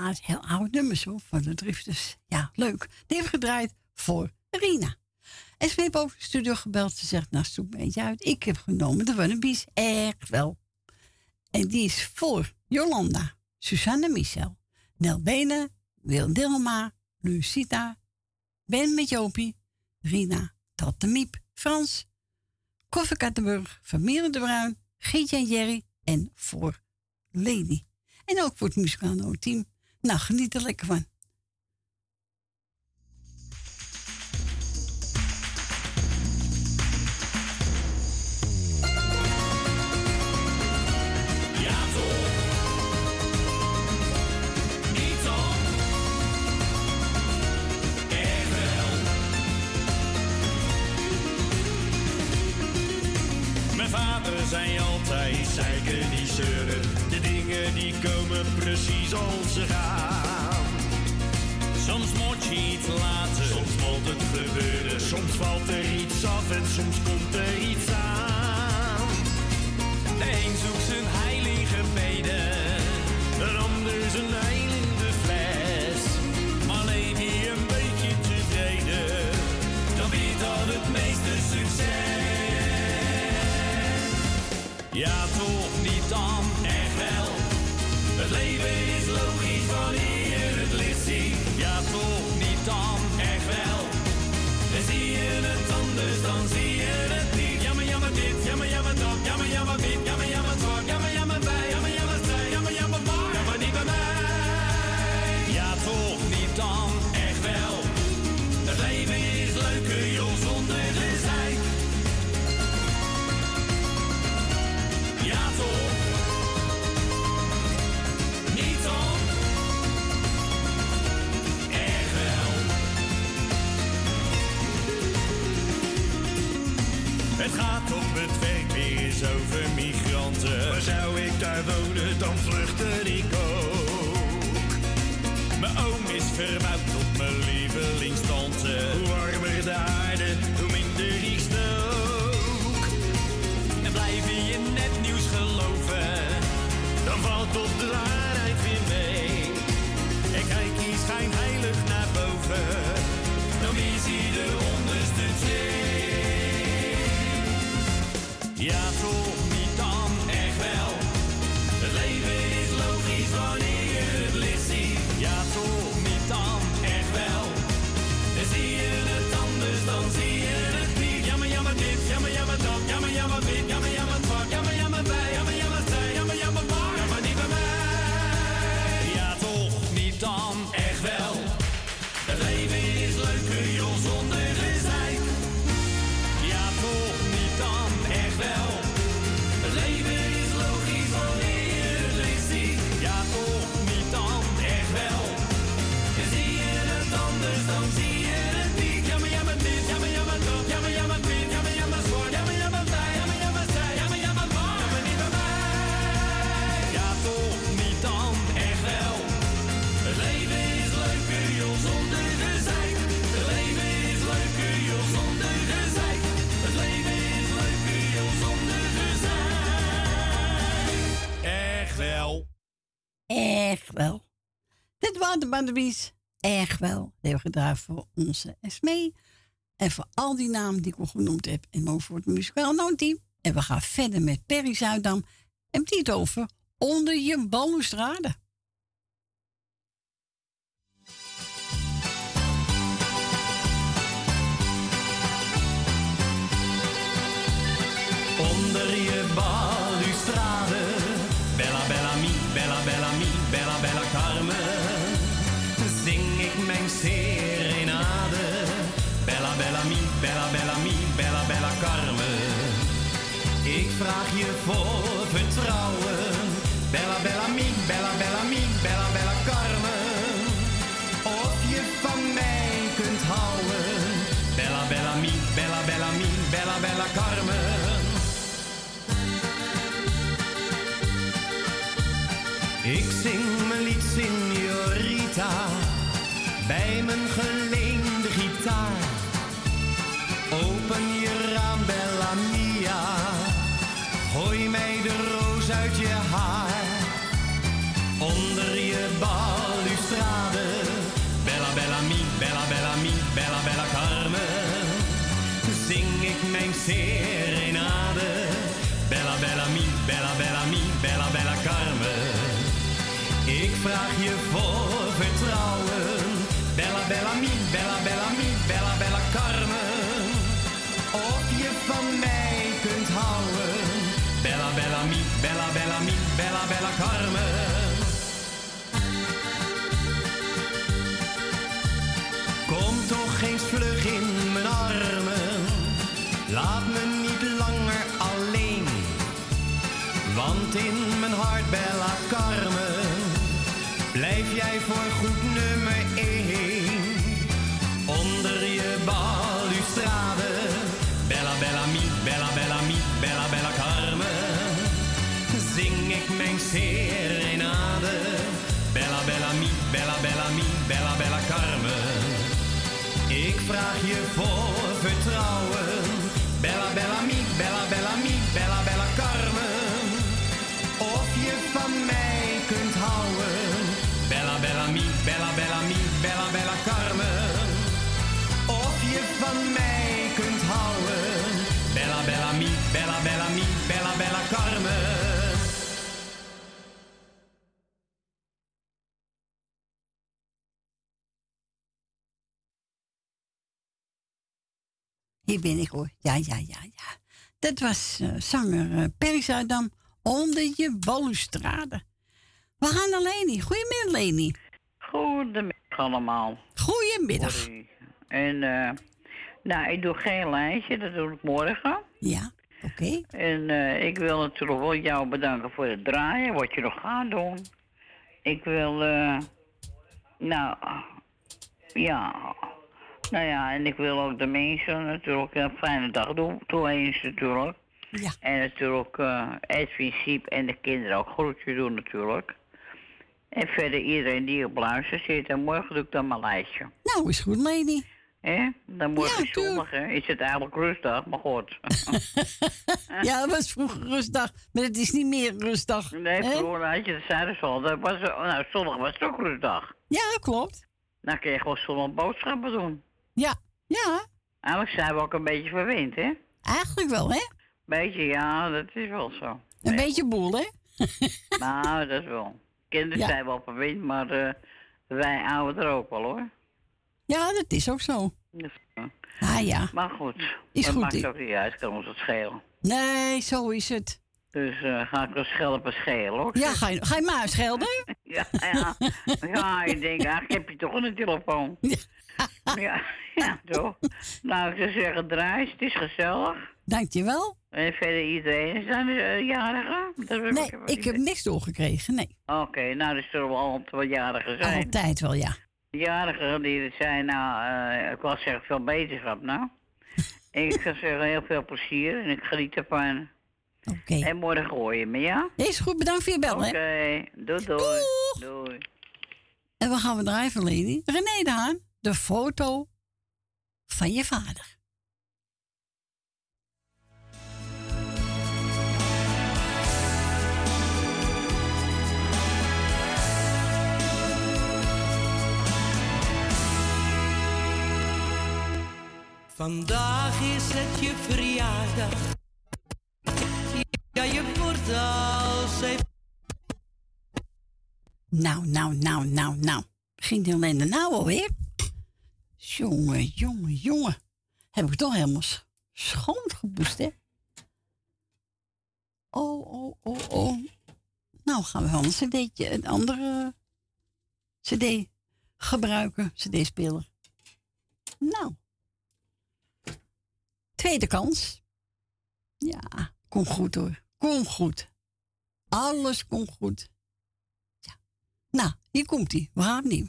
Nou, heel oud nummer zo. van de drifters. Dus ja, leuk. Die heeft gedraaid voor Rina. En ze heeft over de studio gebeld. Ze zegt, nou zoek een beetje uit. Ik heb genomen de Wannabies. Echt wel. En die is voor Jolanda, Susanne Michel, Nel Bene, Wil Dilma, Lucita, Ben met Jopie, Rina, Tante Miep, Frans, Koffer Kattenburg, Vermeer de Bruin, Gietje en Jerry en voor Lady. En ook voor het muzikale team nou, niet er lekker van. precies als ze gaan. Soms moet je iets laten, soms moet het gebeuren. Soms valt er iets af en soms komt er wonen, dan vluchtte ik ook. Mijn oom is verbouwd De Badwies, erg wel. Heel gedaan voor onze SME. En voor al die namen die ik al genoemd heb. En ook voor het muzikaal team. Nou, en we gaan verder met Perry Zuidam. En die het over onder je balustrade. Onder je balustrade. Of je van mij kunt houden. Bella, bella, mi, bella, bella, mi, bella, bella, Carmen. Hier ben ik hoor. Ja, ja, ja, ja. Dat was eh, zanger uh, onder je balustrade. We gaan naar Leni. Goedemiddag, Leni. Goedemiddag allemaal. Goedemiddag. En, eh, nou, ik doe geen lijstje, dat doe ik morgen. Ja, oké. En eh, ik wil natuurlijk wel jou bedanken voor het draaien, wat je nog gaat doen. Ik wil, eh, nou, ja, nou ja, en ik wil ook de mensen natuurlijk een fijne dag doen, toeens natuurlijk. Ja. En natuurlijk eh Edwin Siep en de kinderen ook groetjes doen natuurlijk. En verder iedereen die op luister zit. En morgen doe ik dan mijn lijstje. Nou, is goed, Leni. Hè? Dan morgen is zondag, hè? Is het eigenlijk rustdag, maar goed. Ja, het was vroeger rustdag, maar het is niet meer rustdag. Nee, vroeger had je, dat ze al. Dat was, nou, zondag was het ook rustdag. Ja, klopt. Dan kun je gewoon zondag boodschappen doen. Ja, ja. Eigenlijk zijn we ook een beetje verwend, hè? Eigenlijk wel, hè? Beetje, ja, dat is wel zo. Een beetje boel, hè? Nou, dat is wel. Kinderen Ja. zijn wel verwend, maar eh, wij ouderen ook wel, hoor. Ja, dat is ook zo. Eh, Ah ja. Maar goed, Is dat goed, maakt ook niet uit, kan ons het schelen. Nee, zo is het. Dus eh, ga ik wel schelpen schelen, hoor. Ja, ga je, ga je maar schelden? Ja, ja. ja, ik denk, eigenlijk heb je toch een telefoon. Ja, ja, toch? Nou, ik zou zeggen, draai, het is gezellig. Dankjewel. En verder iedereen zijn er jarigen? Dat heb Nee, ik heb niks doorgekregen, nee. Oké, nou, er zullen wel altijd wel jarigen zijn. Altijd wel, ja. Jarigen die zijn, nou, eh, ik wil zeggen, veel beterschap, nou. ik zou zeggen, heel veel plezier en ik geniet ervan. Oké. En morgen gooi je me, ja? Is goed, bedankt voor je bel, Oké, hè. doei, doei. Doei. En we gaan we draaien Leni. René de Haan, de foto van je vader. Vandaag is het je verjaardag. Ja, je wordt al zeven. Nou, nou, nou, nou, nou. Begint die alleen de nou alweer? Jongen, jongen, jongen. Heb ik toch helemaal sch- schoongeboest, hè? Oh, oh, oh, oh. Nou, gaan we wel een cd'tje, een andere cd gebruiken, cd-speler. Nou. Tweede kans. Ja, kom goed hoor. Kom goed. Alles komt goed. Ja. Nou, hier komt hij. We gaan opnieuw.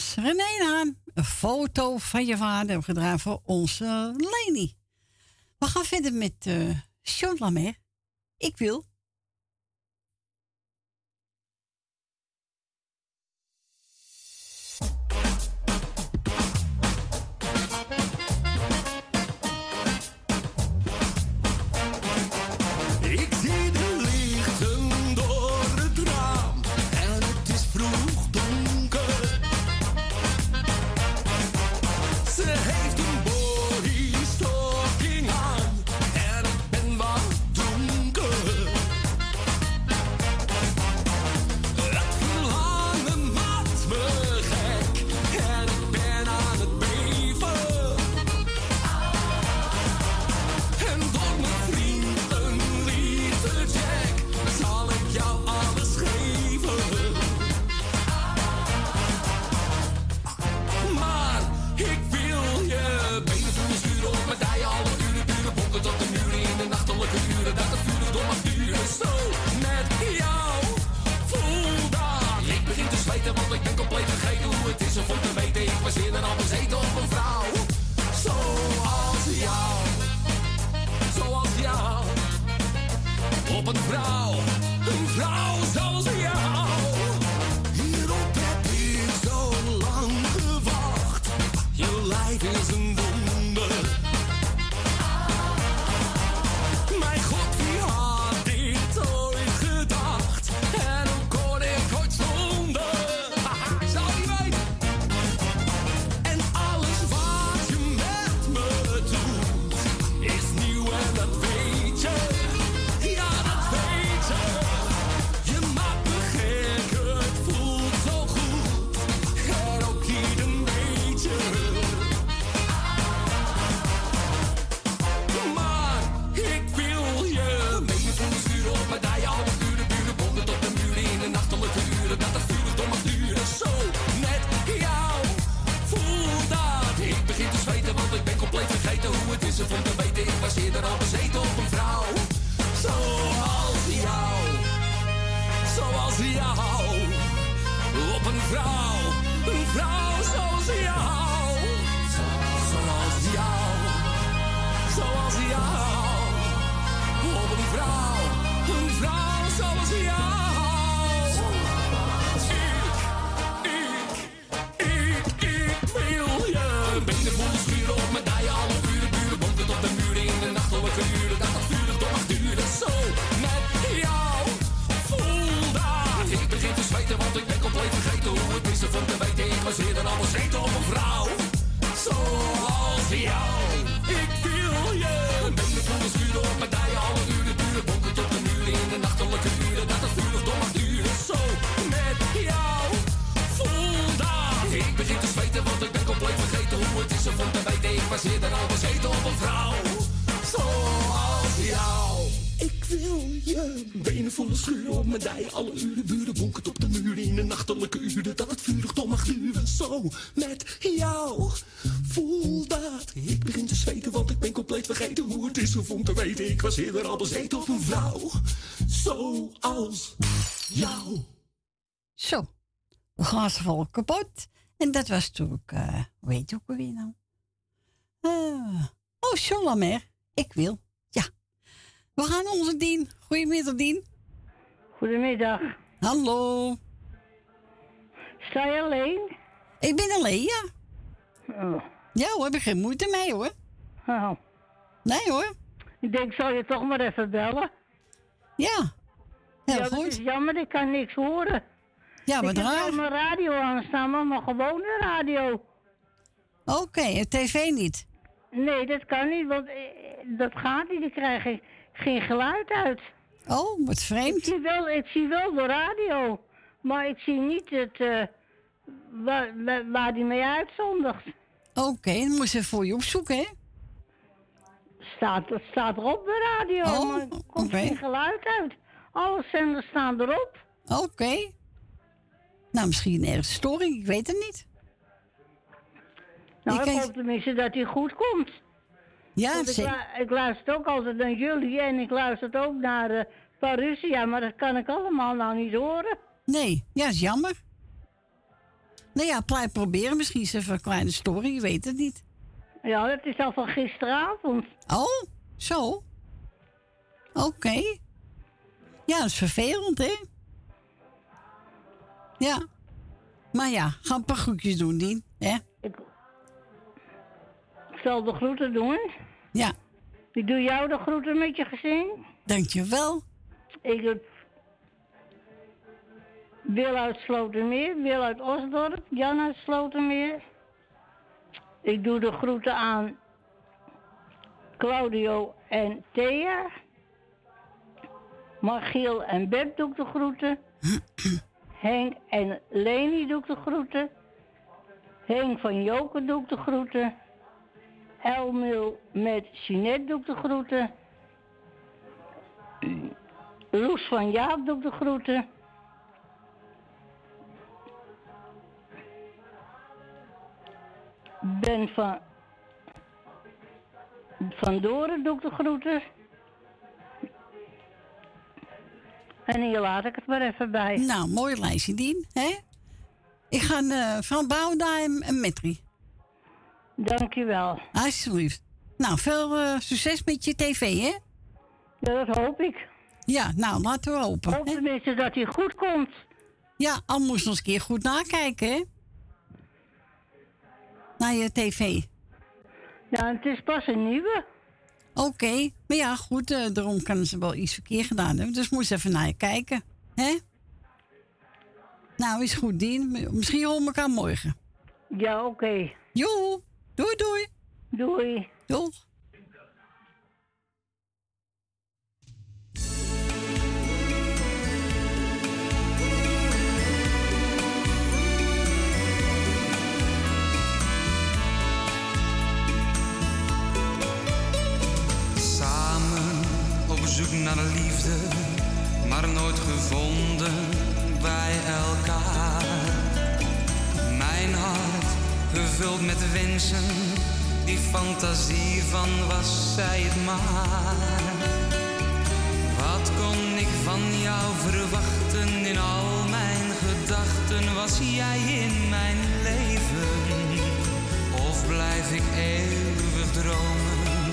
was René Een foto van je vader hebben gedragen voor onze Leni. We gaan verder met uh, Sean Lamer. Ik wil. Yeah. schuren op mijn dij. Alle uren buren bonkend op de muren in de nachtelijke uren. Dat het vuur toch mag duren. Zo met jou. Voel dat. Ik begin te zweten, want ik ben compleet vergeten hoe het is om te weten. Ik was eerder al bezeten op een vrouw. zo als jou. Zo. we gaan ze vol kapot. En dat was toen, uh, weet ook weer nou. Eh, oh, John Ik wil. Ja. We gaan onze Dien. Goedemiddag, Dien. Goedemiddag. Hallo. Sta je alleen? Ik ben alleen, ja. Oh. Ja hoor, heb ik geen moeite mee hoor. Oh. Nee hoor. Ik denk, zal je toch maar even bellen? Ja. Heel ja, goed. Het is jammer, ik kan niks horen. Ja, wat ik heb raar. wel mijn radio aanstaan, maar mijn gewone radio. Oké, en tv niet? Nee, dat kan niet, want eh, dat gaat niet. Ik krijg geen, geen geluid uit. Oh, wat vreemd. Ik zie wel, ik zie wel de radio, maar ik zie niet het, eh, waar, waar, die mee uitzondigt. Oké, dan moest je voor je opzoeken, hè? Staat, het staat erop de radio, Oh, maar er komt geen geluid uit. Alle zenders staan erop. Oké. Nou, misschien ergens storing, ik weet het niet. Nou, ik kan- hoop tenminste dat hij goed komt. Ja, Want ik, luister ook altijd naar jullie en ik luister ook naar Parousia, maar dat kan ik allemaal nou niet horen. Nee, ja, is jammer. Nou ja, proberen. Misschien is er even een kleine storing, je weet het niet. Ja, dat is al van gisteravond. Oh, zo. Oké. Ja, dat is vervelend, hè? Ja. Maar ja, ga een paar groetjes doen, Dien. Hè? Zal de groeten doen. Ja. Ik doe jou de groeten met je gezin. Dankjewel. Ik doe Wil uit Slotermeer, Wil uit Osdorp, Jan uit Slotermeer. Ik doe de groeten aan Claudio en Thea. Margiel en Beb doe ik de groeten. Henk en Leni doe ik de groeten. Henk van Joken doe ik de groeten. Elmil met Jeanette doe ik de groeten. Loes van Jaap doe ik de groeten. Ben van... Van Doren doe ik de groeten. En hier laat ik het maar even bij. Nou, mooi lijstje, Dien. Hè? Ik ga eh van Bouwda en, en Metri. Dankjewel. Alsjeblieft. Nou, veel eh, succes met je tv, hè? Ja, dat hoop ik. Ja, nou, laten we hopen. Hoop tenminste dat hij goed komt. Ja, al moest nog eens een keer goed nakijken, hè? Naar je tv. Ja, het is pas een nieuwe. Oké, maar ja, goed, eh, daarom kan ze wel iets verkeerd gedaan hebben. Dus moest even naar je kijken, hè? Nou, is goed, Dien. Misschien horen we elkaar morgen. Ja, oké. Jo, doei, doei. Doei. Doeg. Samen op zoek naar de liefde, maar nooit gevonden bij elkaar. Gevuld met wensen, die fantasie van was zij het maar. Wat kon ik van jou verwachten in al mijn gedachten? Was jij in mijn leven? Of blijf ik eeuwig dromen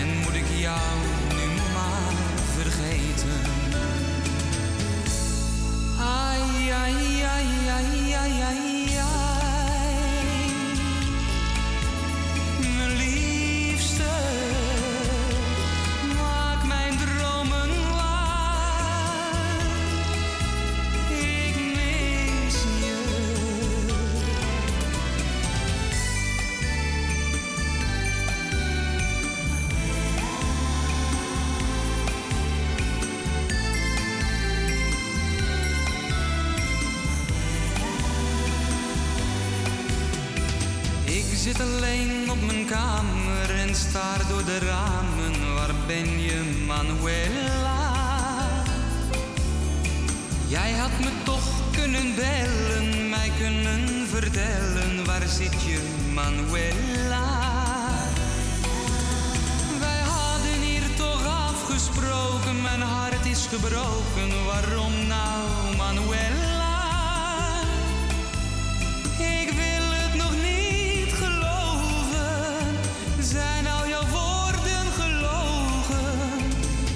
en moet ik jou nu maar vergeten? Ai, ai, ai, ai, ai, ai, zit je, Manuela? Wij hadden hier toch afgesproken, mijn hart is gebroken. Waarom nou, Manuela? Ik wil het nog niet geloven. Zijn al jouw woorden gelogen?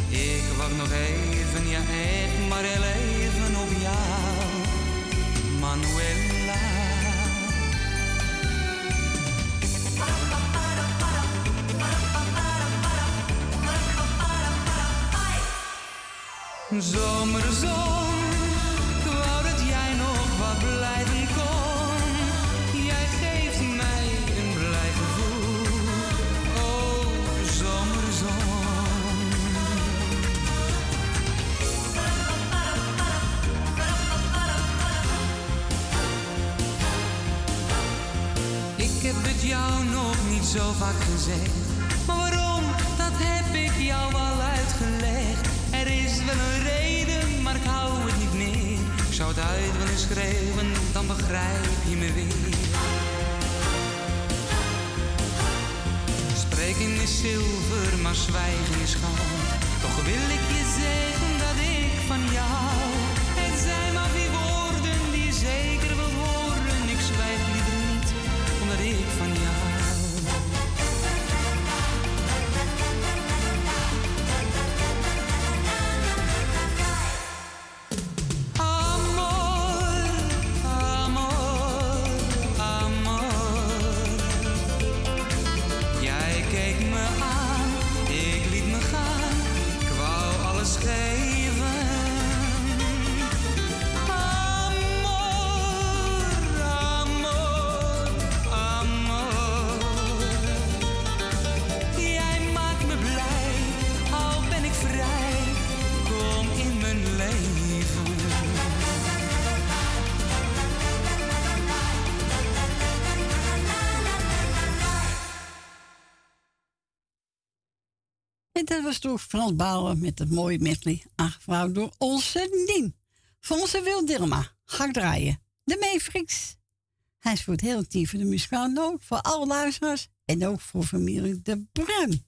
Ik wacht nog even, ja, ik maar even op jou, Manuela. Zomerzon, ik wou dat jij nog wat blijven kon. Jij geeft mij een blij gevoel. Oh, zomerzon. Ik heb het jou nog niet zo vaak gezegd. Maar waarom, dat heb ik jou al uitgelegd. Zou het uit willen schreeuwen, dan begrijp je me weer. Spreken is zilver, maar zwijgen is goud. Toch wil ik je zeggen dat ik van jou. En dat was door Frans Bauer met het mooie medley, aangevraagd door onze Dien. Voor onze Wil Dilma, ga draaien. De Meefriks. Hij is voor het hele team de muzikale noot, voor alle luisteraars en ook voor familie De Bruin.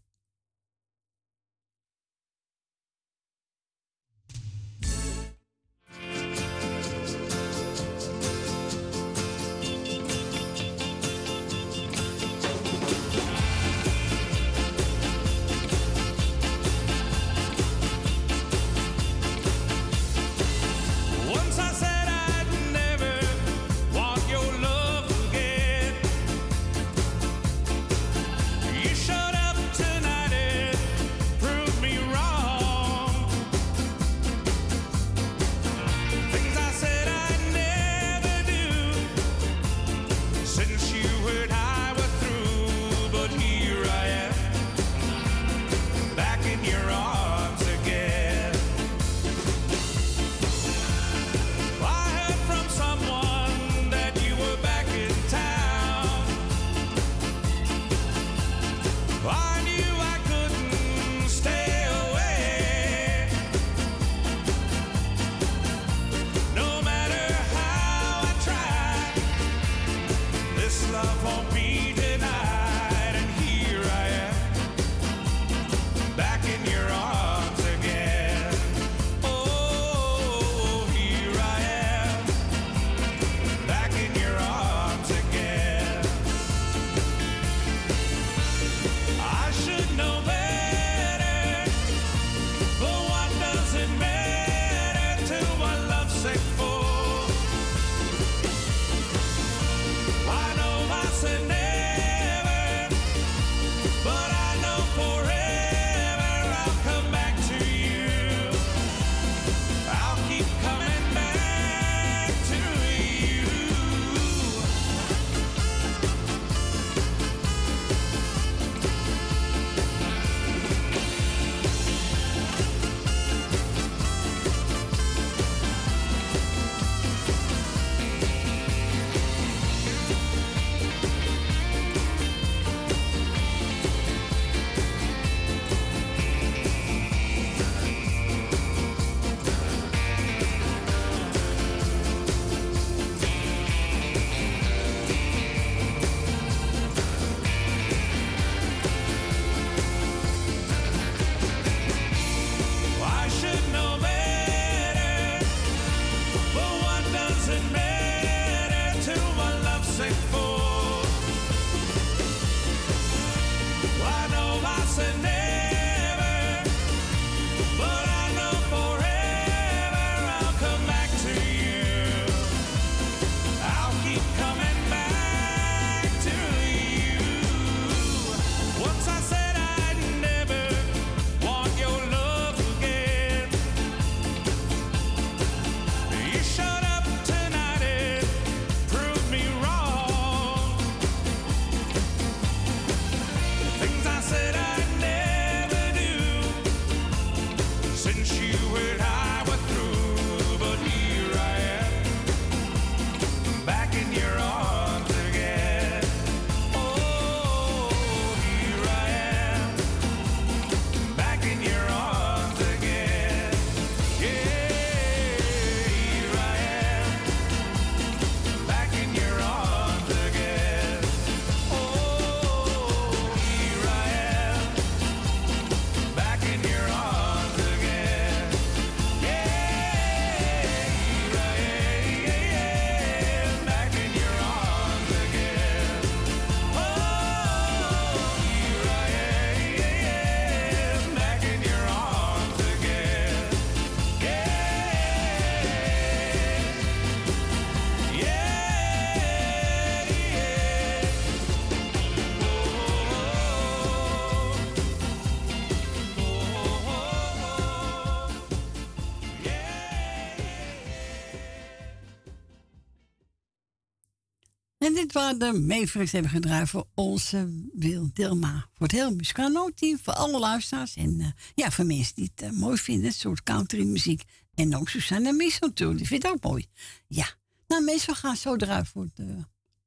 Dit waren de Mavericks hebben gedraaid voor onze Wil Dilma. Voor het hele muzikale team, voor alle luisteraars. En uh, ja, voor mensen die het uh, mooi vinden, het soort country muziek. En ook Susanne Michel natuurlijk, die vindt het ook mooi. Ja, nou meestal gaan zo eruit voor het uh,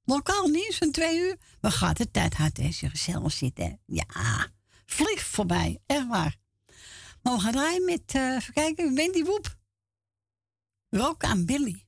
lokaal nieuws van twee uur. We gaan de tijd hard je gezellig zit. Hè? Ja, vlieg voorbij, echt waar. Maar we gaan draaien met, even kijken, Wendy Woep. Rock aan Billy.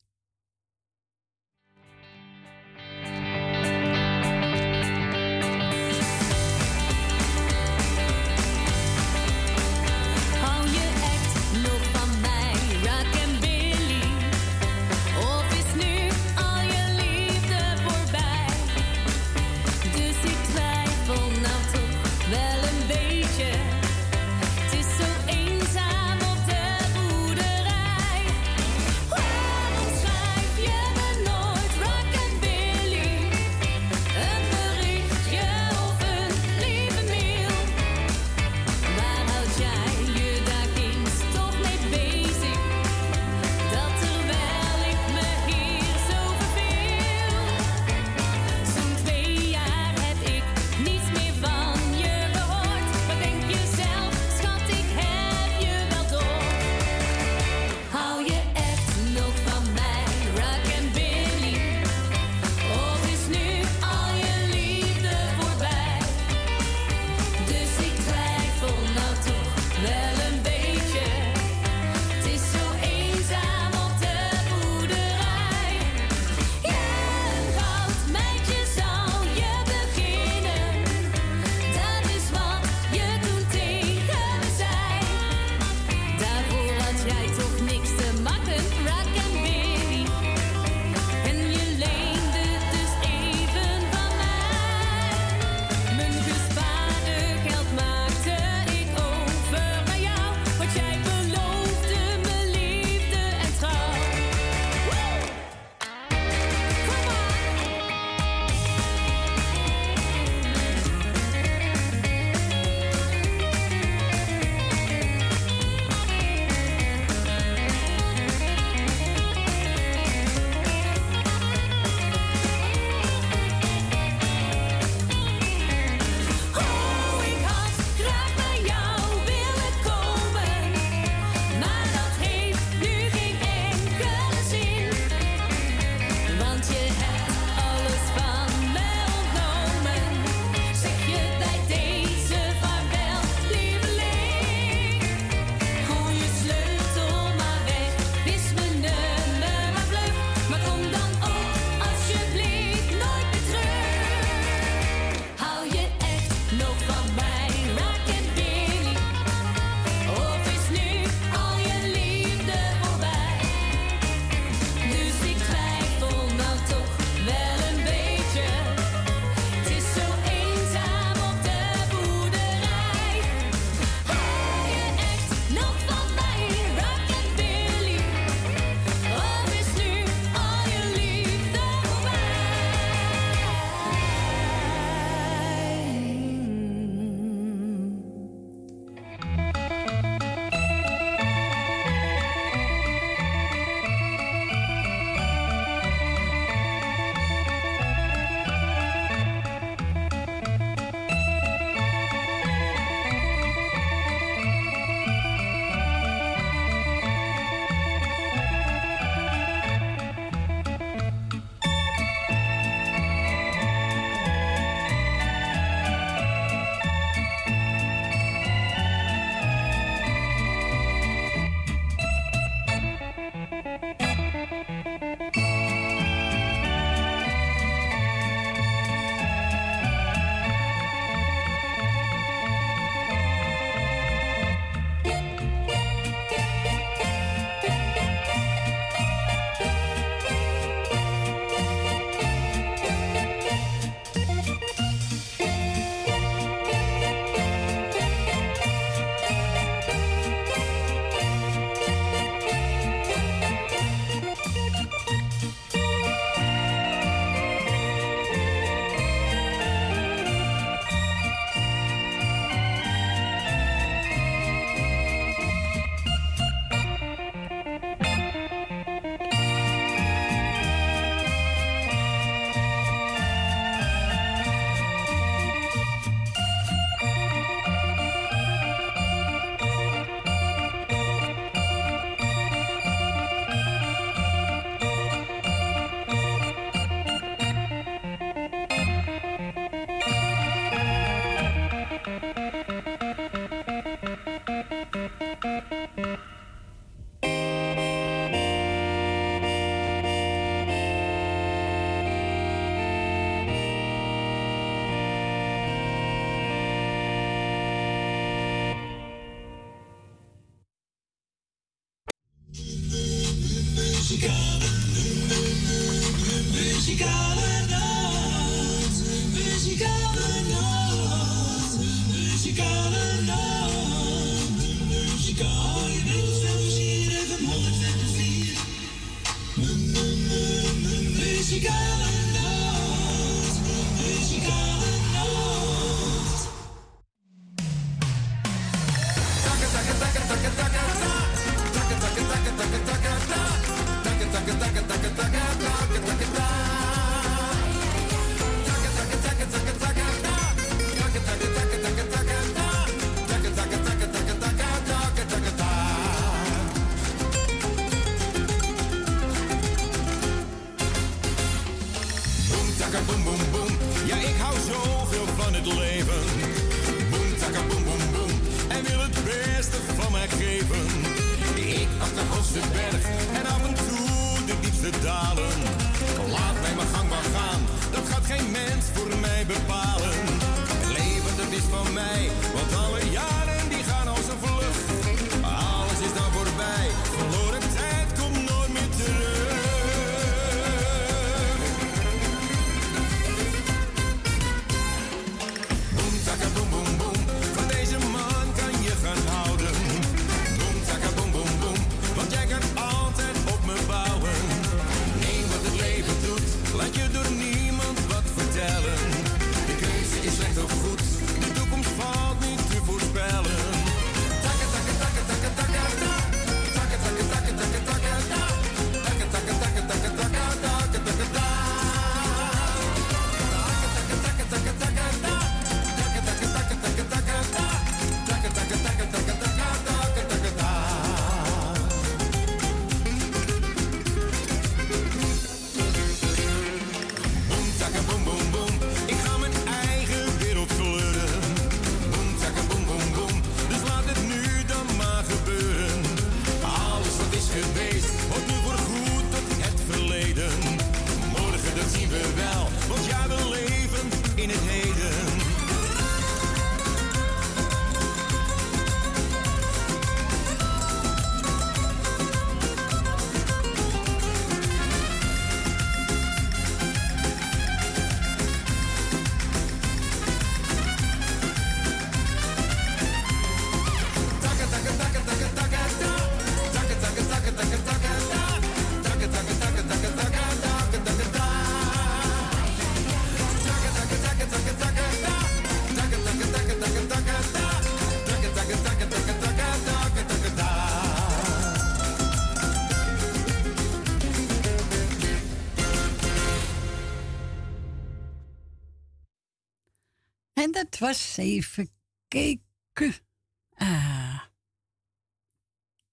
Was even kijken. Ah.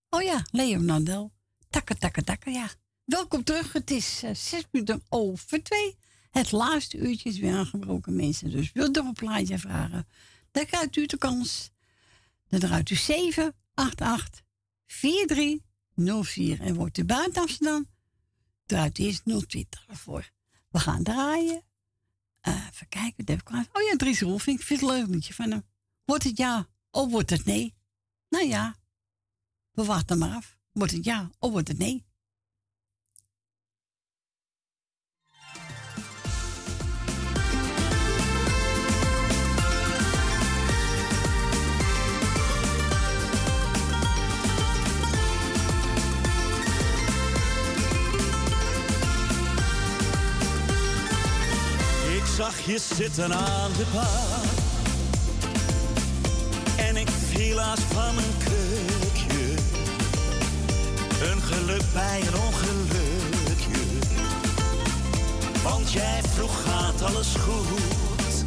Oh ja, Leonardo. Takke, takke, takke, ja. Welkom terug. Het is eh, zes minuten over twee. Het laatste uurtje is weer aangebroken, mensen. Dus wilt u een plaatje vragen? Dan krijgt u de kans. Dan draait u 788 4304. En wordt u buiten Amsterdam, draait eerst 020 ervoor. We gaan draaien. Eh, even kijken, ik klaar? Oh ja, Dries Rolfing. Ik vind het een leuk liedje van hem. Wordt het ja of wordt het nee? Nou ja, we wachten maar af. Wordt het ja of wordt het nee? Zag je zitten aan de bar. En ik viel haast van mijn krukje. Een geluk bij een ongelukje. Want jij vroeg gaat alles goed.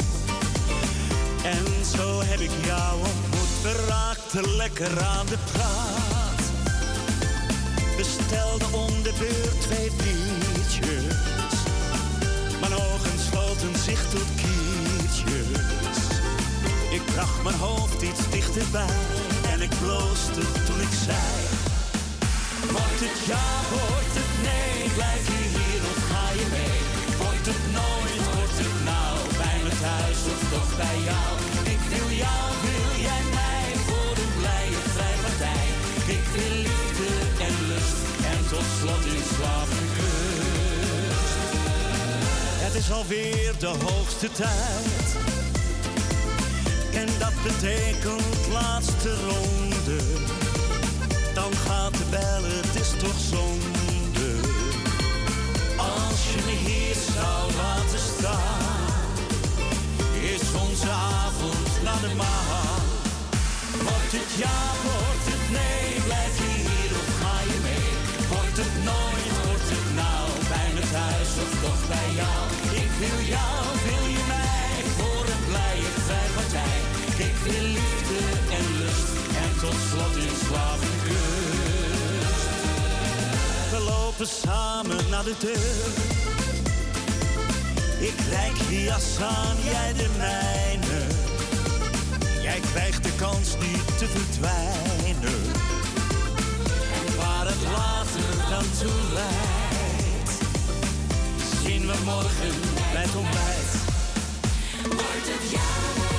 En zo heb ik jou ontmoet. We raakten lekker aan de praat. Bestelden om de beurt twee biertjes. Ogen sloten zich tot kiertjes. Ik bracht mijn hoofd iets dichterbij en ik bloosde toen ik zei: Wordt het ja, wordt het nee? Blijf je hier of ga je mee? Wordt het is alweer de hoogste tijd. En dat betekent laatste ronde. Dan gaat de bel, het is toch zonde. Als je me hier zou laten staan, is onze avond naar de maan. Wordt het ja, wordt het nee, blijf je hier of ga je mee? Wordt het nooit, wordt het nou bij het huis of toch bij jou? wil jou, wil je mij voor een blije vrijpartij? Ik wil liefde en lust en tot slot in een. We lopen samen naar de deur. Ik reik je jas aan, jij de mijne. Jij krijgt de kans niet te verdwijnen. En waar het later dan toe morgen bij het ontbijt. Wordt het?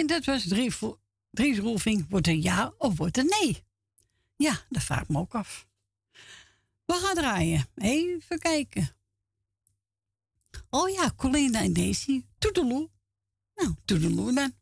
En dat was drie, Dries Roelving, wordt een ja of wordt een nee? Ja, dat vraag ik me ook af. We gaan draaien. Even kijken. Oh ja, Colina en Daisy. Toedeloe. Nou, toedeloe dan.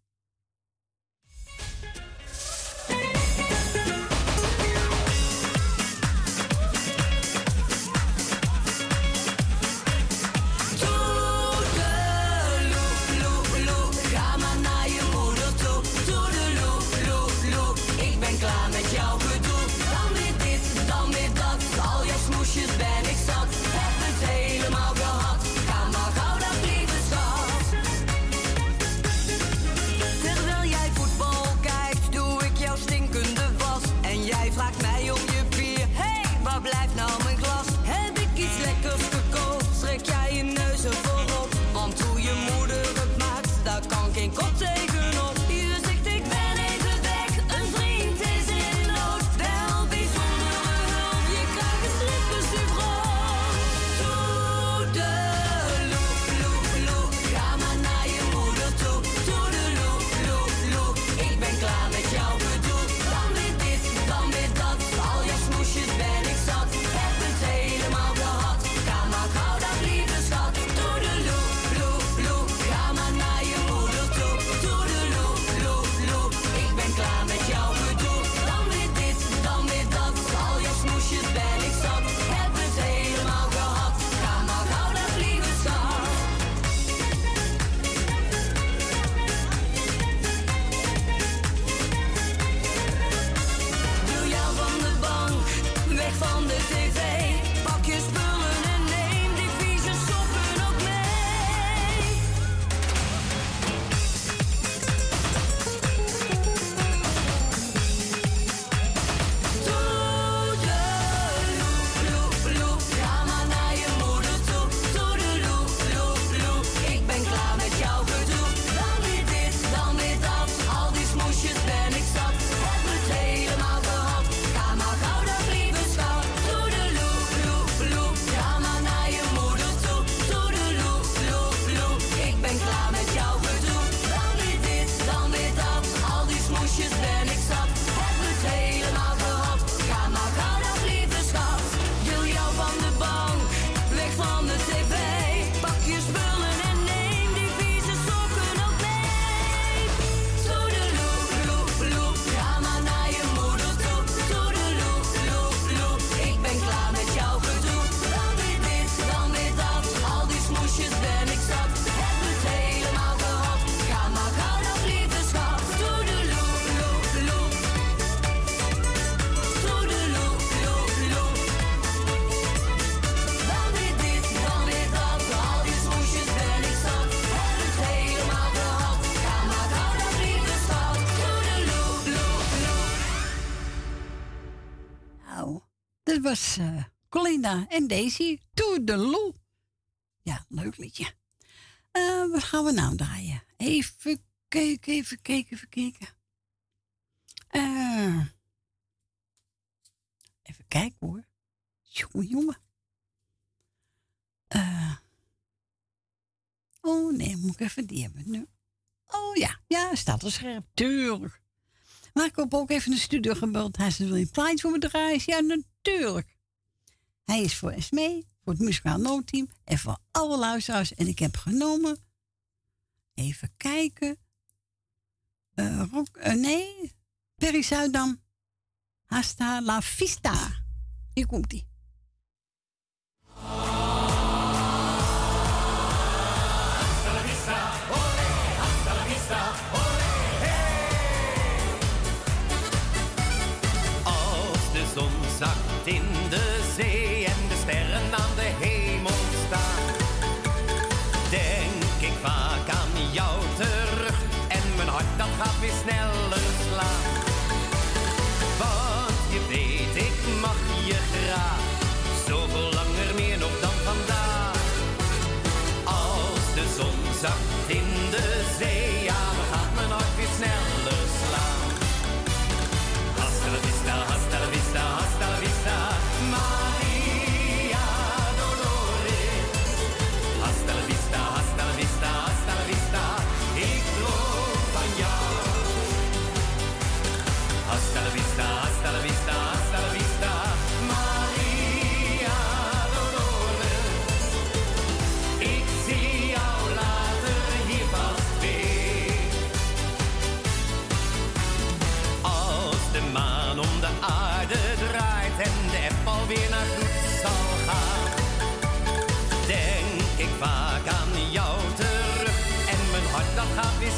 En Daisy. To the loo. Ja, leuk liedje. Eh, wat gaan we nou draaien? Even kijken, even kijken, even kijken. Eh. Even kijken hoor. Jongen, jongen. Eh. Oh nee, moet ik even die hebben nu. Oh ja, ja, staat er scherp. Tuurlijk. Maar ik heb ook even een studio gebeld. Hij is wel je plaatje voor me draaien? Ja, natuurlijk. Hij is voor Sme, voor het muzikaal noodteam en voor alle luisteraars. En ik heb genomen, even kijken, eh, Rock, eh, nee, Perry Zuidam, Hasta la Vista. Hier komt hij. in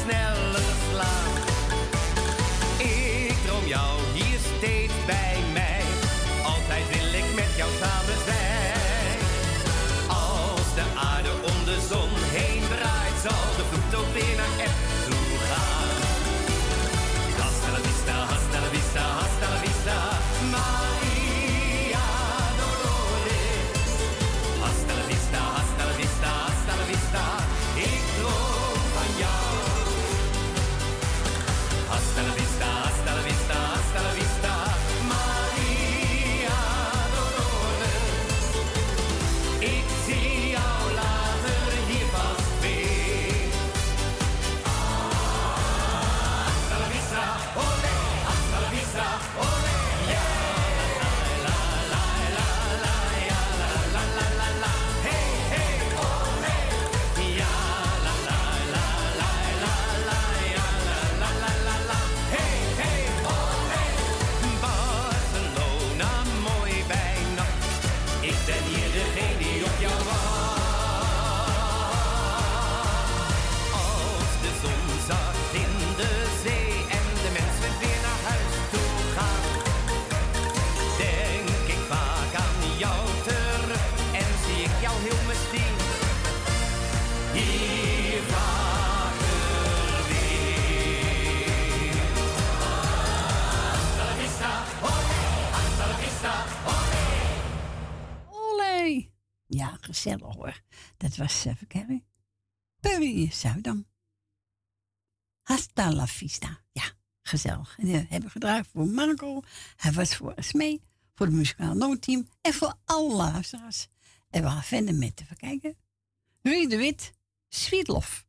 Now. gezellig hoor. Dat was, eh, even kijken, Perry Zuidam. Hasta la vista. Ja, gezellig. En eh, hebben gedraaid voor Marco. Hij was voor Smee, voor het muzikaal noodteam en voor alle luisteraars. En we gaan verder met, even kijken. Rui de Wit, Sweet Love.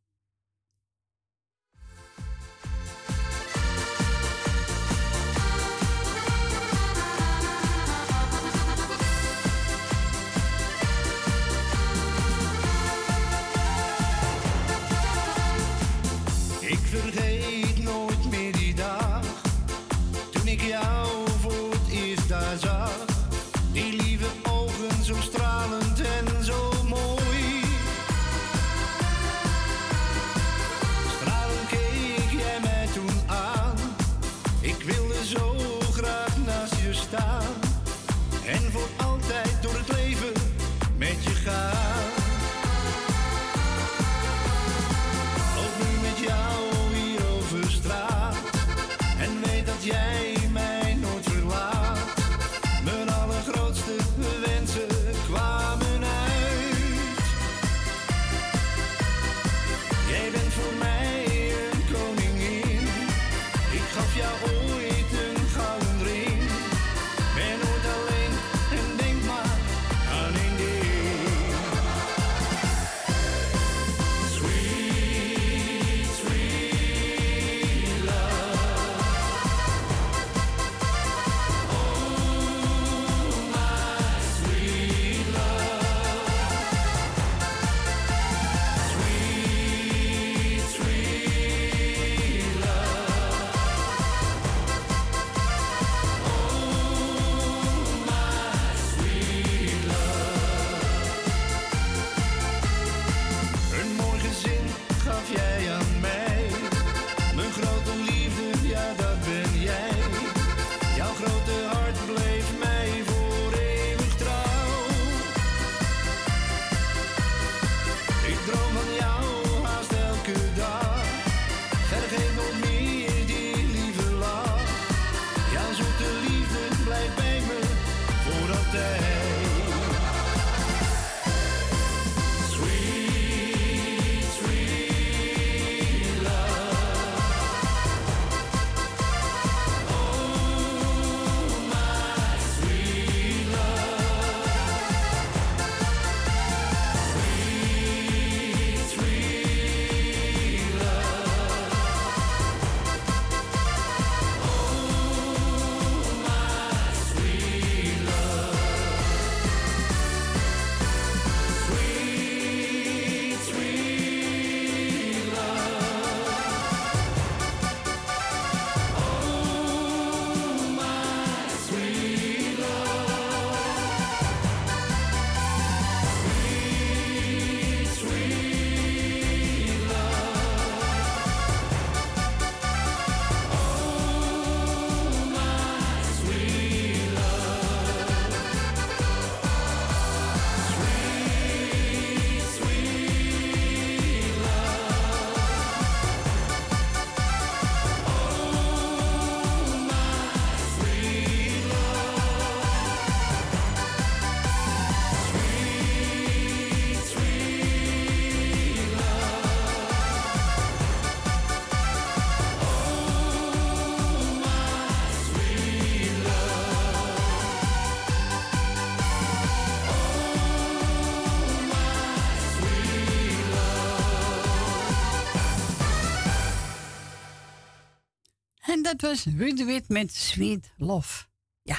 Dus was Wit met Sweet Love. Ja.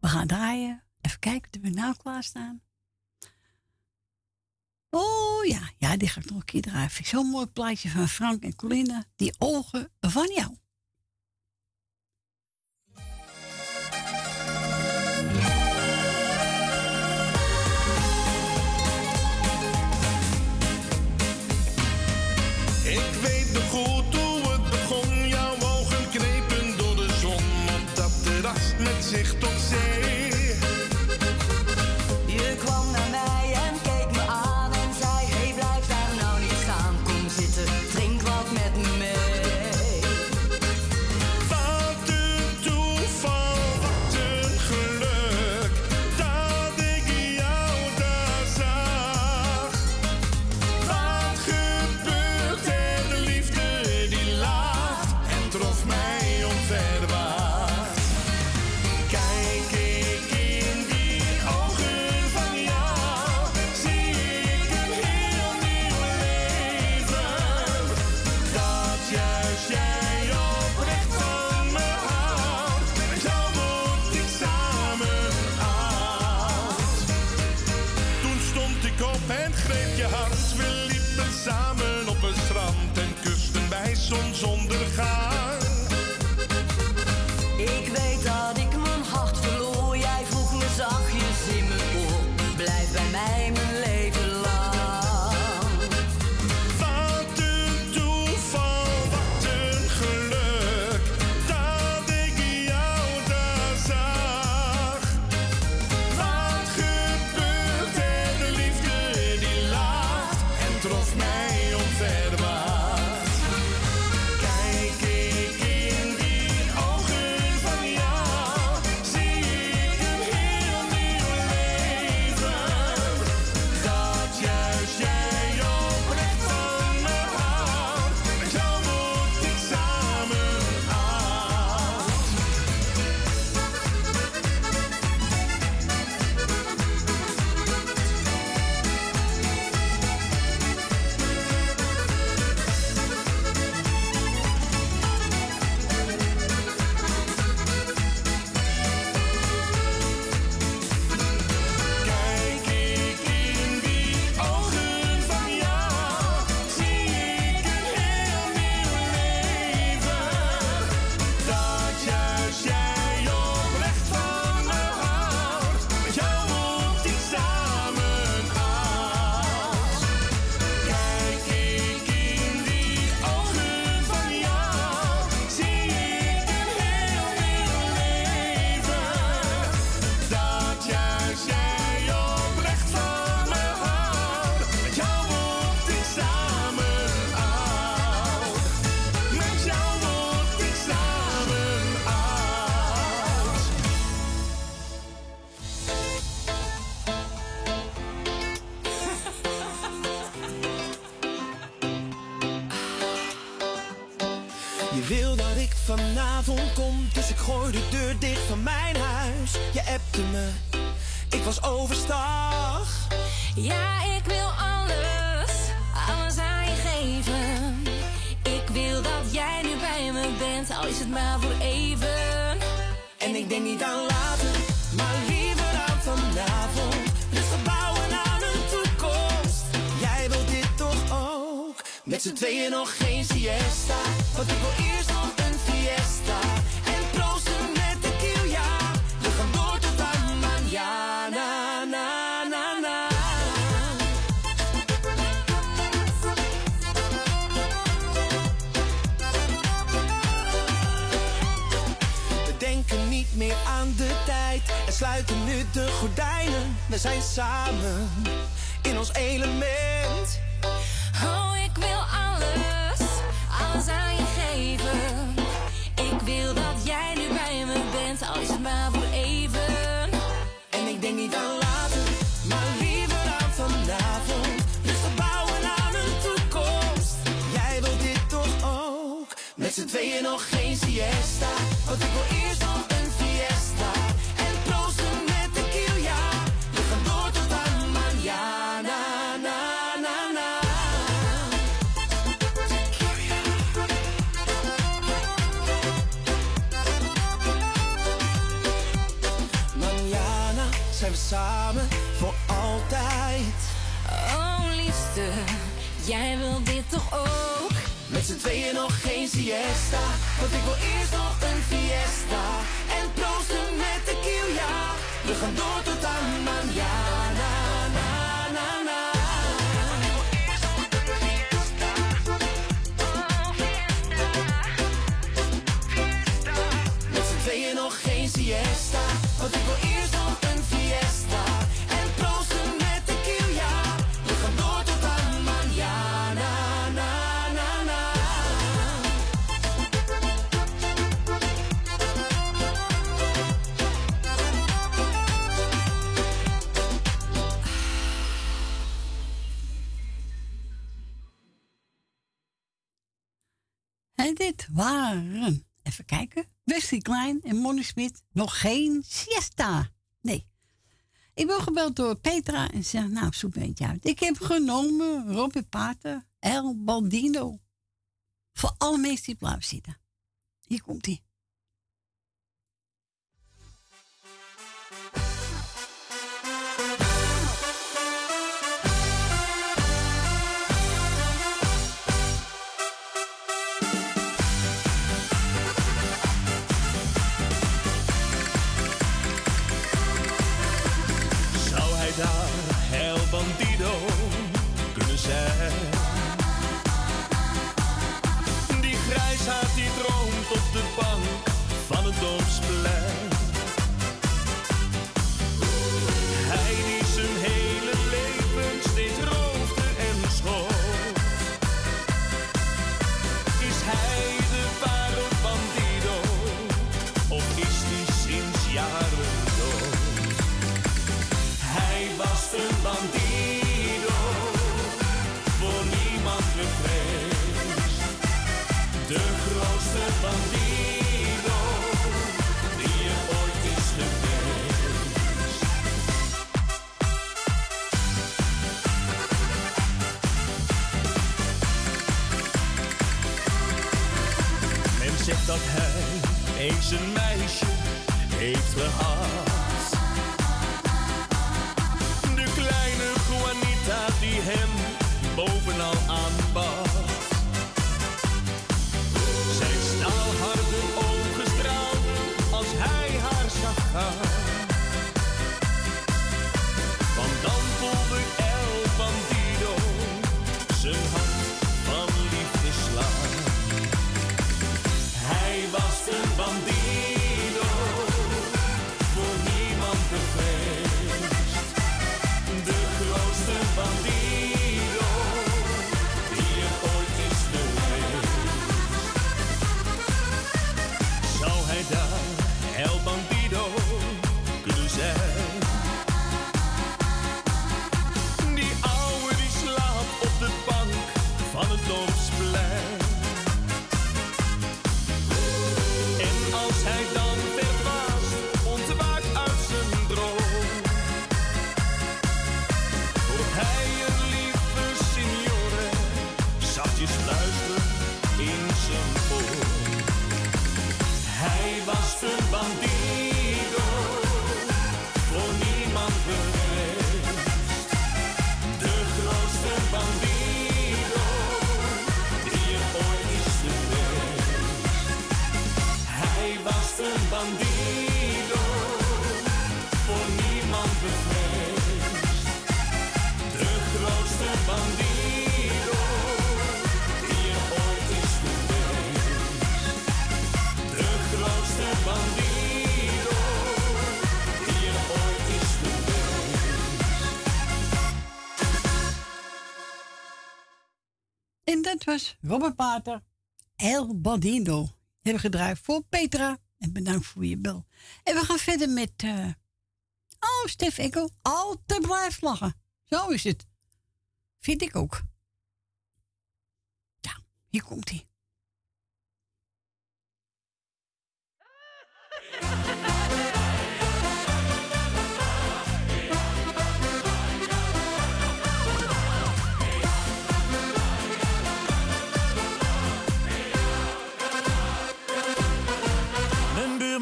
We gaan draaien. Even kijken of we nou klaarstaan. Oh ja, ja, die ga ik nog een keer draaien. Zo'n mooi plaatje van Frank en Colinda. Die ogen van jou. met z'n tweeën nog geen siesta. Want ik wil eerst nog een fiesta. En proosten met de ja. We gaan door tot aan na, Na, na, na. We denken niet meer aan de tijd. En sluiten nu de gordijnen. We zijn samen in ons element En Monnie Smit nog geen siesta. Nee. Ik ben gebeld door Petra en zeg, nou, zoek een beetje uit. Ik heb genomen Robert Pater, El Baldino. Voor alle mensen die blauw zitten. Hier komt hij. Robert Pater, El Bandino. Hebben gedraaid voor Petra. En bedankt voor je bel. En we gaan verder met... Uh... Oh, Stef Ekkel. Altijd blijf lachen. Zo is het. Vind ik ook. Ja, hier komt hij.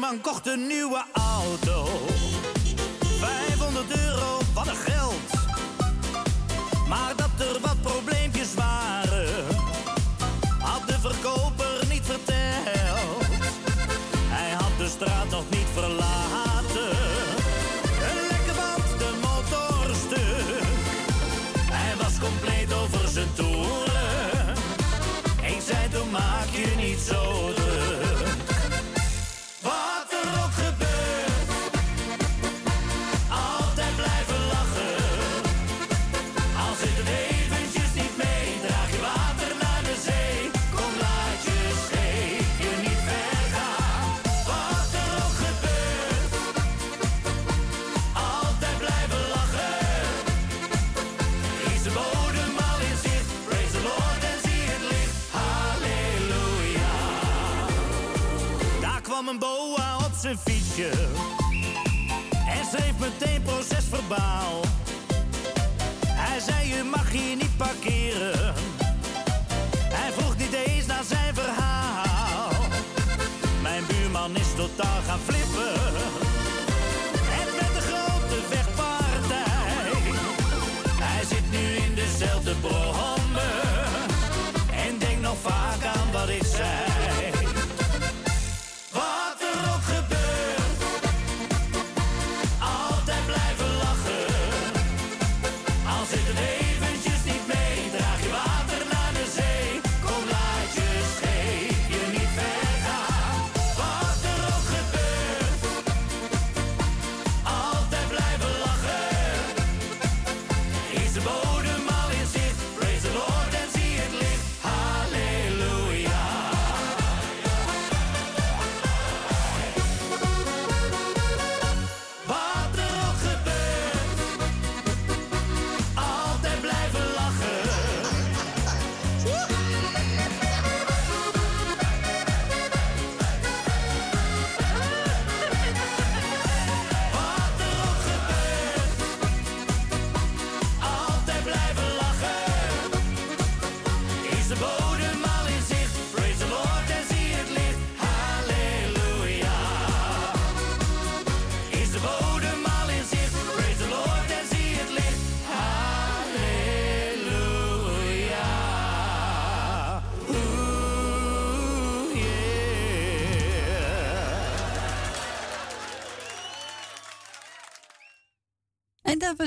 buurman kocht een nieuwe auto. 500 euro, wat een geld. Maar dat er wat problemen boa op zijn fietsje en schreef meteen procesverbaal. Hij zei je mag hier niet parkeren. Hij vroeg niet eens naar zijn verhaal. Mijn buurman is totaal gaan flippen. Het werd een grote vechtpartij. Hij zit nu in dezelfde brommer.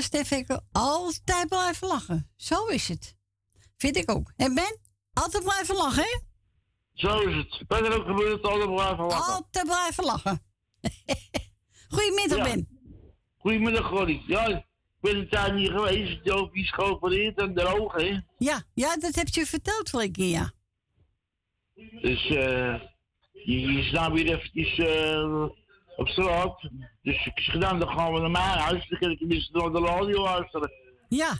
Stef. Altijd blijven lachen. Zo is het. Vind ik ook. En Ben? Altijd blijven lachen, hè? Zo is het. Wat er ook gebeurt, altijd blijven lachen. Altijd blijven lachen. Goedemiddag, Ja. Ben. Goedemiddag, Gordy. Ja, ik ben een tijd niet geweest. Joop is geopereerd en droog, hè. Ja, ja, dat heb je verteld vorige keer, ja. Dus eh je, je weer eventjes eh, op straat. Dus ik zeg dan, dan gaan we naar mijn huis. Dan kan ik tenminste naar de radio luisteren. Ja.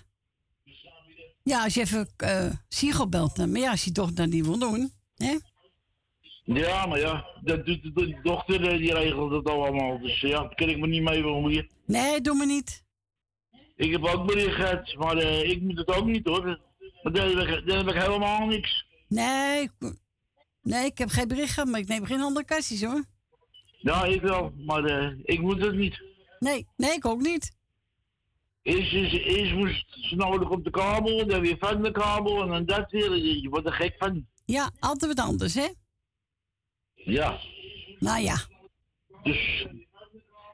Ja, als je even eh Sigel belt. Maar ja, als je toch dat niet wil doen. Hè? Ja, maar ja, dat doet de, dochter, eh, die regelt het allemaal. Dus ja, daar kan ik me niet mee bemoeien. Nee, doe me niet. Ik heb ook bericht gehad, maar eh, ik moet het ook niet hoor. Maar daar heb ik, daar heb ik helemaal niks. Nee, ik- nee, ik heb geen bericht gehad, maar ik neem geen andere kastjes hoor. Ja, ik wel, maar eh, ik moet het niet. Nee, nee, ik ook niet. Eerst, is, eerst moest ze nodig op de kabel, dan weer van de kabel en dan dat weer. Je wordt er gek van. Ja, altijd wat anders, hè? Ja. Nou ja. Dus,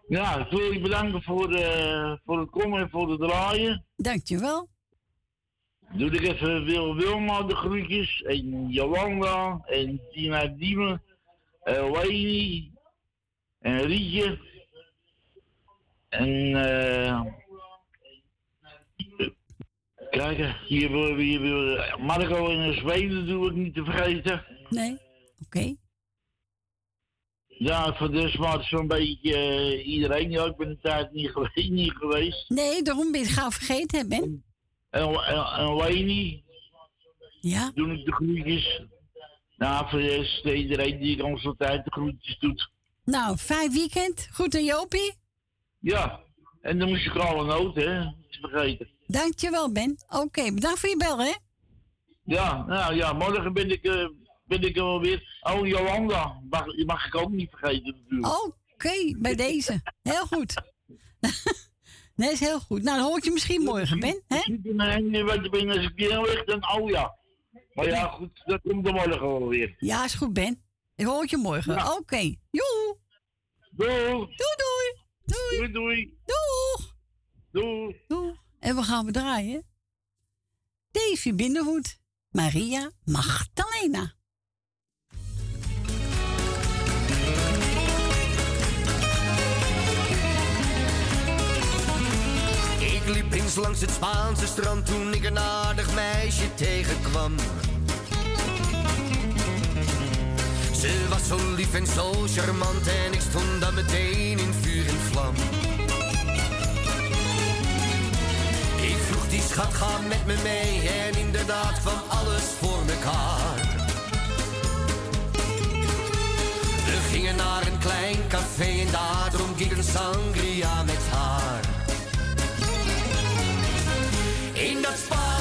ja, ik wil je bedanken voor, eh, voor het komen en voor het draaien. Dankjewel. Doe ik even Wil Wilma de groetjes en Jolanda en Tina Diemen, en en Rietje. En eh. Kijk, hier wil hier wil Marco en Zweden doe ik niet te vergeten. Nee, oké. Ja, voor de smart zo'n beetje eh, iedereen. Ja, ik ben een tijd niet geweest. Niet geweest. Nee, daarom ben je het gauw vergeten, hè, Ben? En, en, en. Ja. Doe ik de groetjes. Nou, voor de rest, iedereen die ons altijd de groetjes doet. Nou, fijn weekend. Goed en Jopie? Ja, en de muzikale noot, hè. Te vergeten. Dankjewel, Ben. Oké, bedankt voor je bel, hè? Ja, nou ja, morgen ben ik, eh, ben ik er wel weer. Oh, Jolanda, mag, mag ik ook niet vergeten natuurlijk. Oké, bij deze. Heel goed. Nee, is heel goed. Nou, dan hoor ik je misschien morgen, Ben. Hè? Wat je bent als ik die weg, dan oh ja. Maar ja, goed, dat komt er morgen wel weer. Ja, is goed, Ben. Ik hoor je morgen. Oké. Joe. Doei. Doei, doei. Doei. Doei, doei. Doeg. Doei. Doei. En we gaan we draaien. Davy Binnenhoed. Maria Magdalena. Ik liep eens langs het Spaanse strand toen ik een aardig meisje tegenkwam. Ze was zo lief en zo charmant en ik stond dan meteen in vuur en vlam. Ik vroeg die schat, ga met me mee en inderdaad kwam alles voor mekaar. We gingen naar een klein café en daar dronk ik een sangria met haar. In dat Spaanse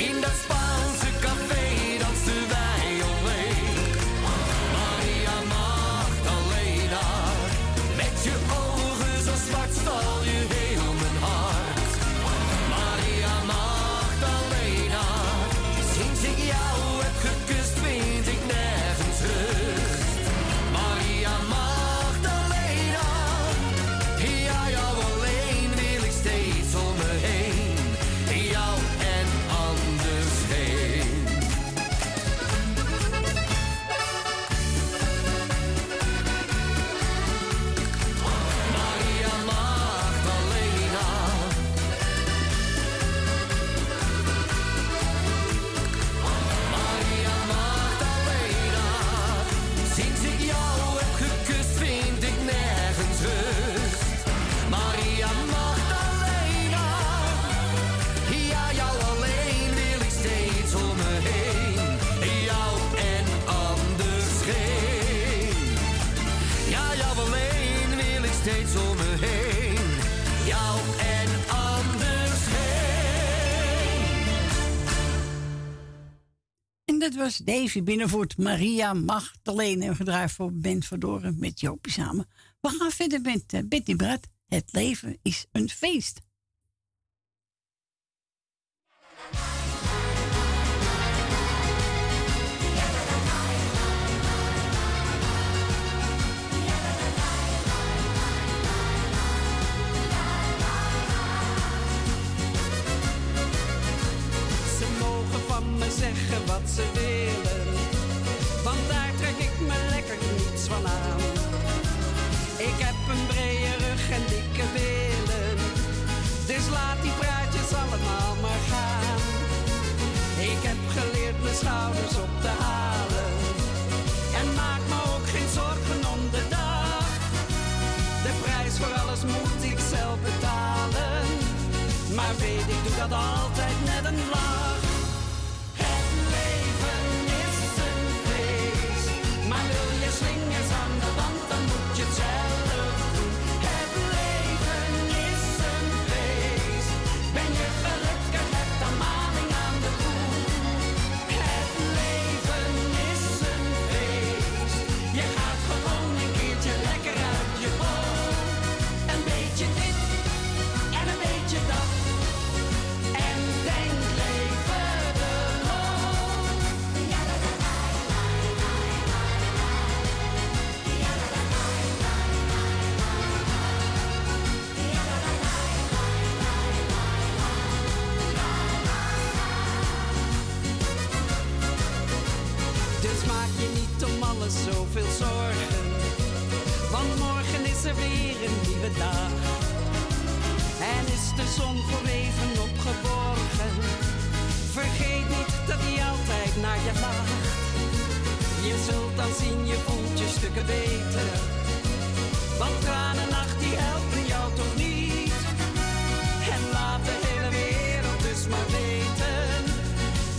In dat Spaanse café was Davy Binnenvoort, Maria Magdalena. En gedraaid voor Ben Verdoren met Jopie samen. We gaan verder met eh, Betty Brad. Het leven is een feest. Zeggen wat ze willen, want daar trek ik me lekker niets van aan. Ik heb een brede rug en dikke billen, dus laat die praatjes zoveel zorgen. Want morgen is er weer een nieuwe dag. En is de zon voor even opgeborgen. Vergeet niet dat hij altijd naar je lacht. Je zult dan zien, je voelt je stukken beter. Want tranennacht die helpen jou toch niet. En laat de hele wereld dus maar weten.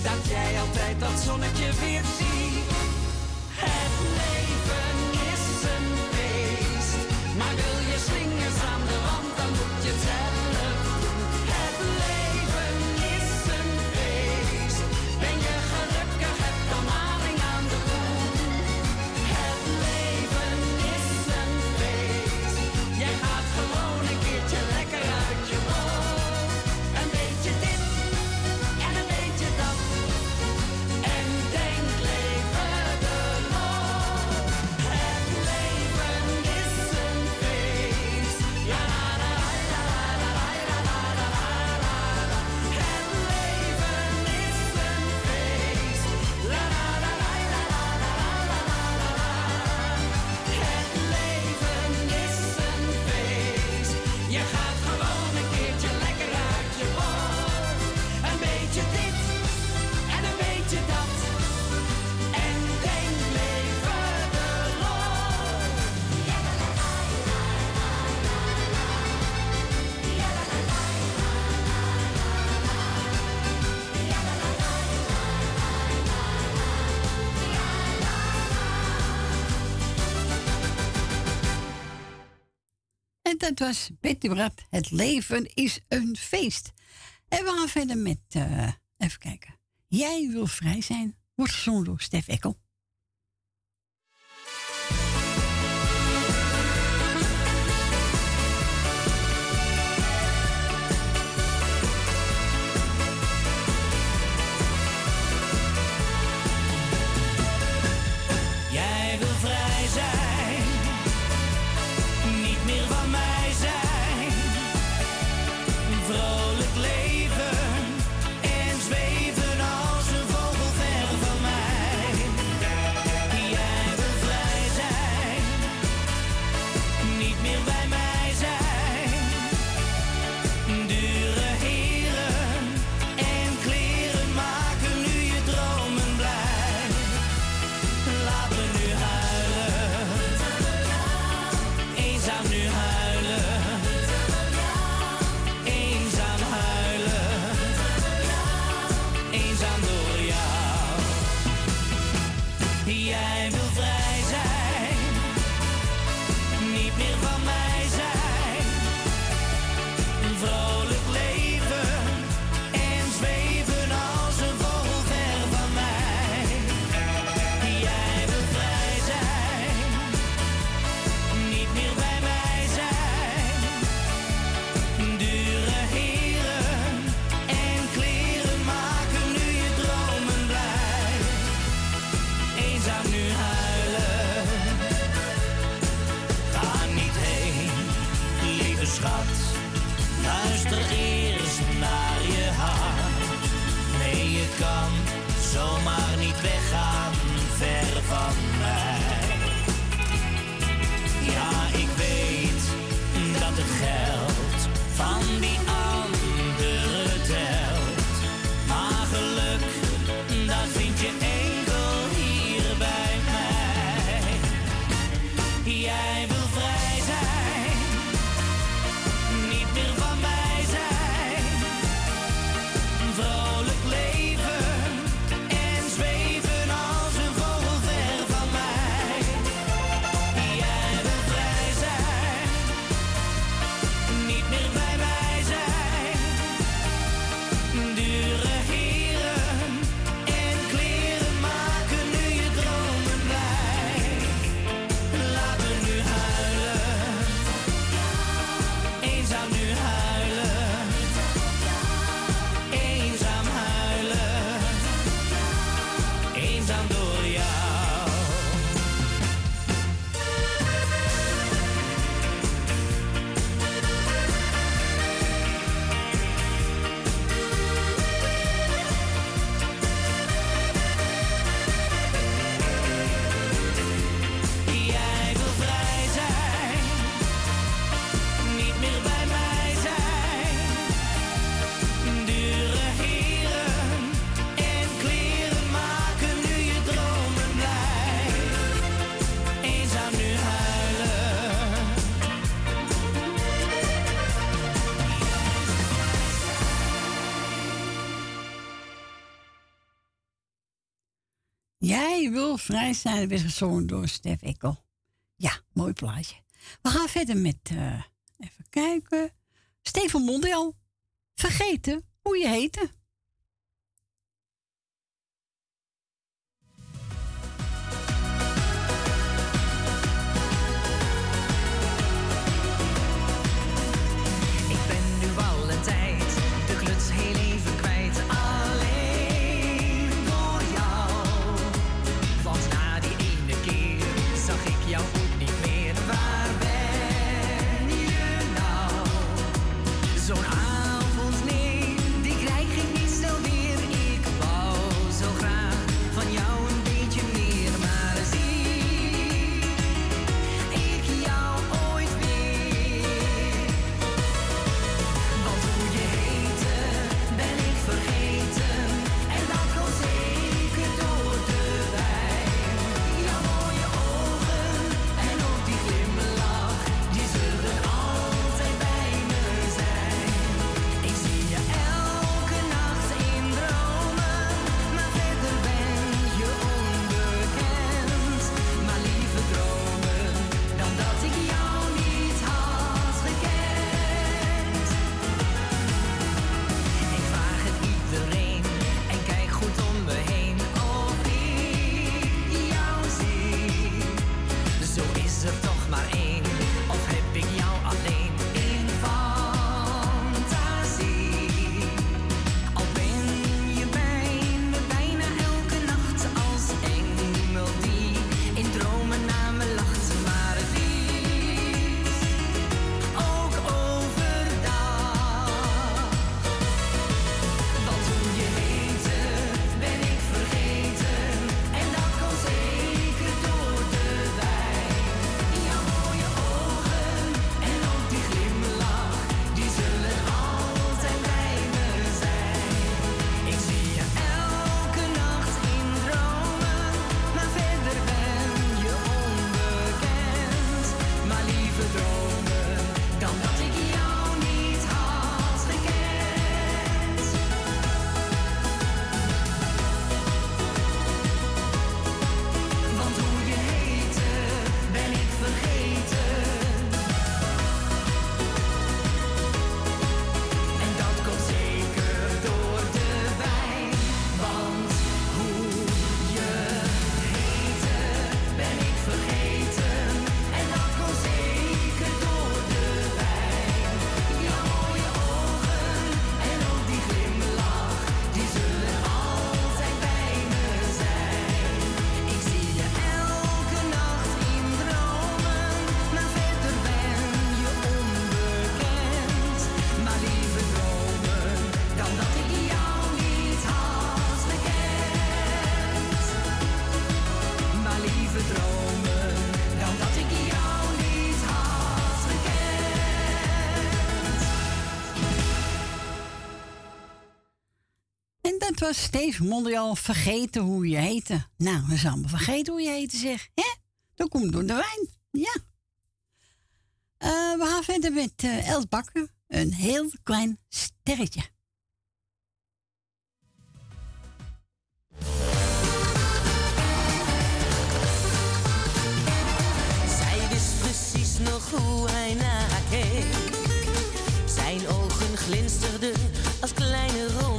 Dat jij altijd dat zonnetje weer ziet. Dat was Betty Brad. Het leven is een feest. En we gaan verder met, eh, even kijken. Jij wil vrij zijn, wordt gezongen door Stef Ekkel. vrij zijn, werd gezongen door Stef Ekkel. Ja, mooi plaatje. We gaan verder met, eh, even kijken, Steven Mondel. Vergeten hoe je heette. was steeds mondiaal vergeten hoe je heette. Nou, we zijn allemaal vergeten hoe je heette, zeg. Hè? Dat komt door de wijn. Ja. Uh, we gaan verder met uh, Els Bakker. Een heel klein sterretje. Zij wist precies nog hoe hij naar haar keek. Zijn ogen glinsterden als kleine roos.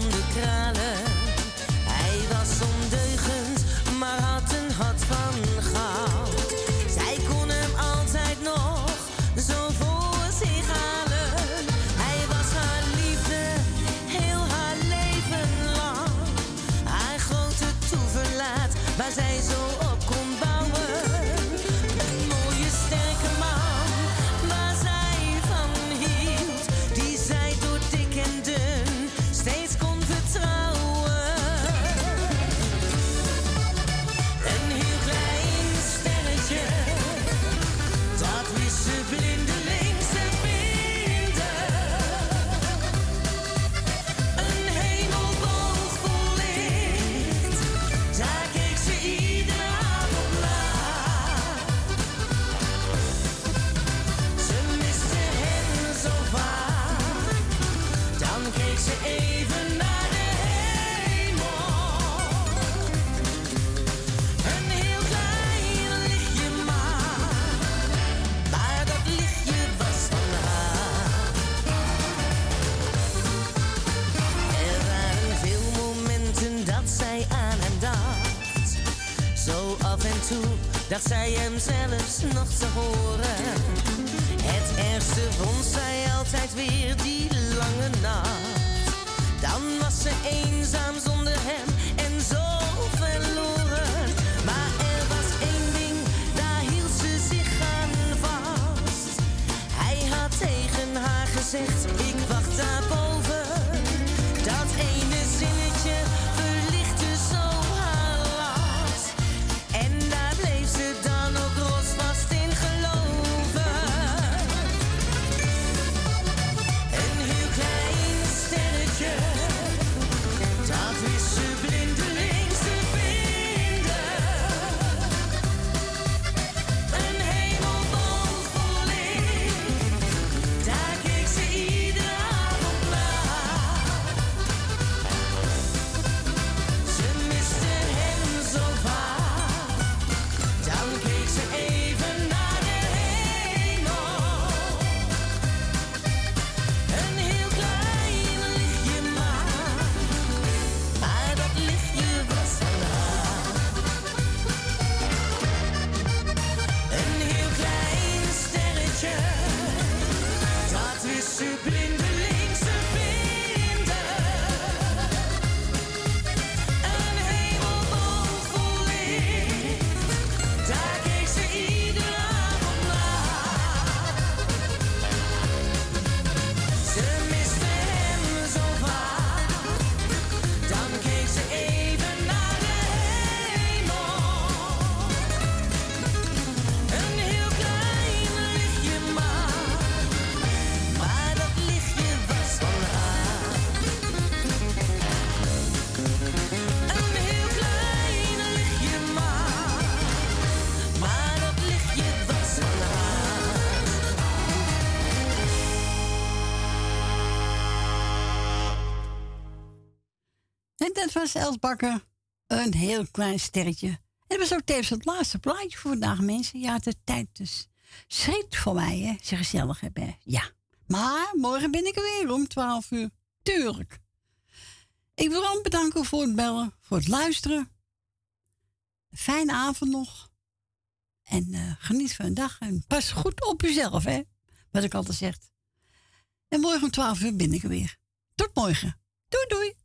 Toe dat zij hem zelfs nog te horen. Het ergste vond zij altijd weer die lange nacht. Dan was ze eenzaam zonder hem en zo verloren. Maar er was één ding, daar hield ze zich aan vast. Hij had tegen haar gezegd, ik En dat was Els Bakker. Een heel klein sterretje. En dat was ook tevens het laatste plaatje voor vandaag, mensen. Ja, de tijd dus. Schrikt voor mij, hè. Ze gezellig hebben. Ja. Maar morgen ben ik er weer om 12 uur. Tuurlijk. Ik wil ook bedanken voor het bellen, voor het luisteren. Fijne avond nog. En eh, geniet van de dag. En pas goed op uzelf, hè. Wat ik altijd zeg. En morgen om 12 uur ben ik er weer. Tot morgen. Doei doei.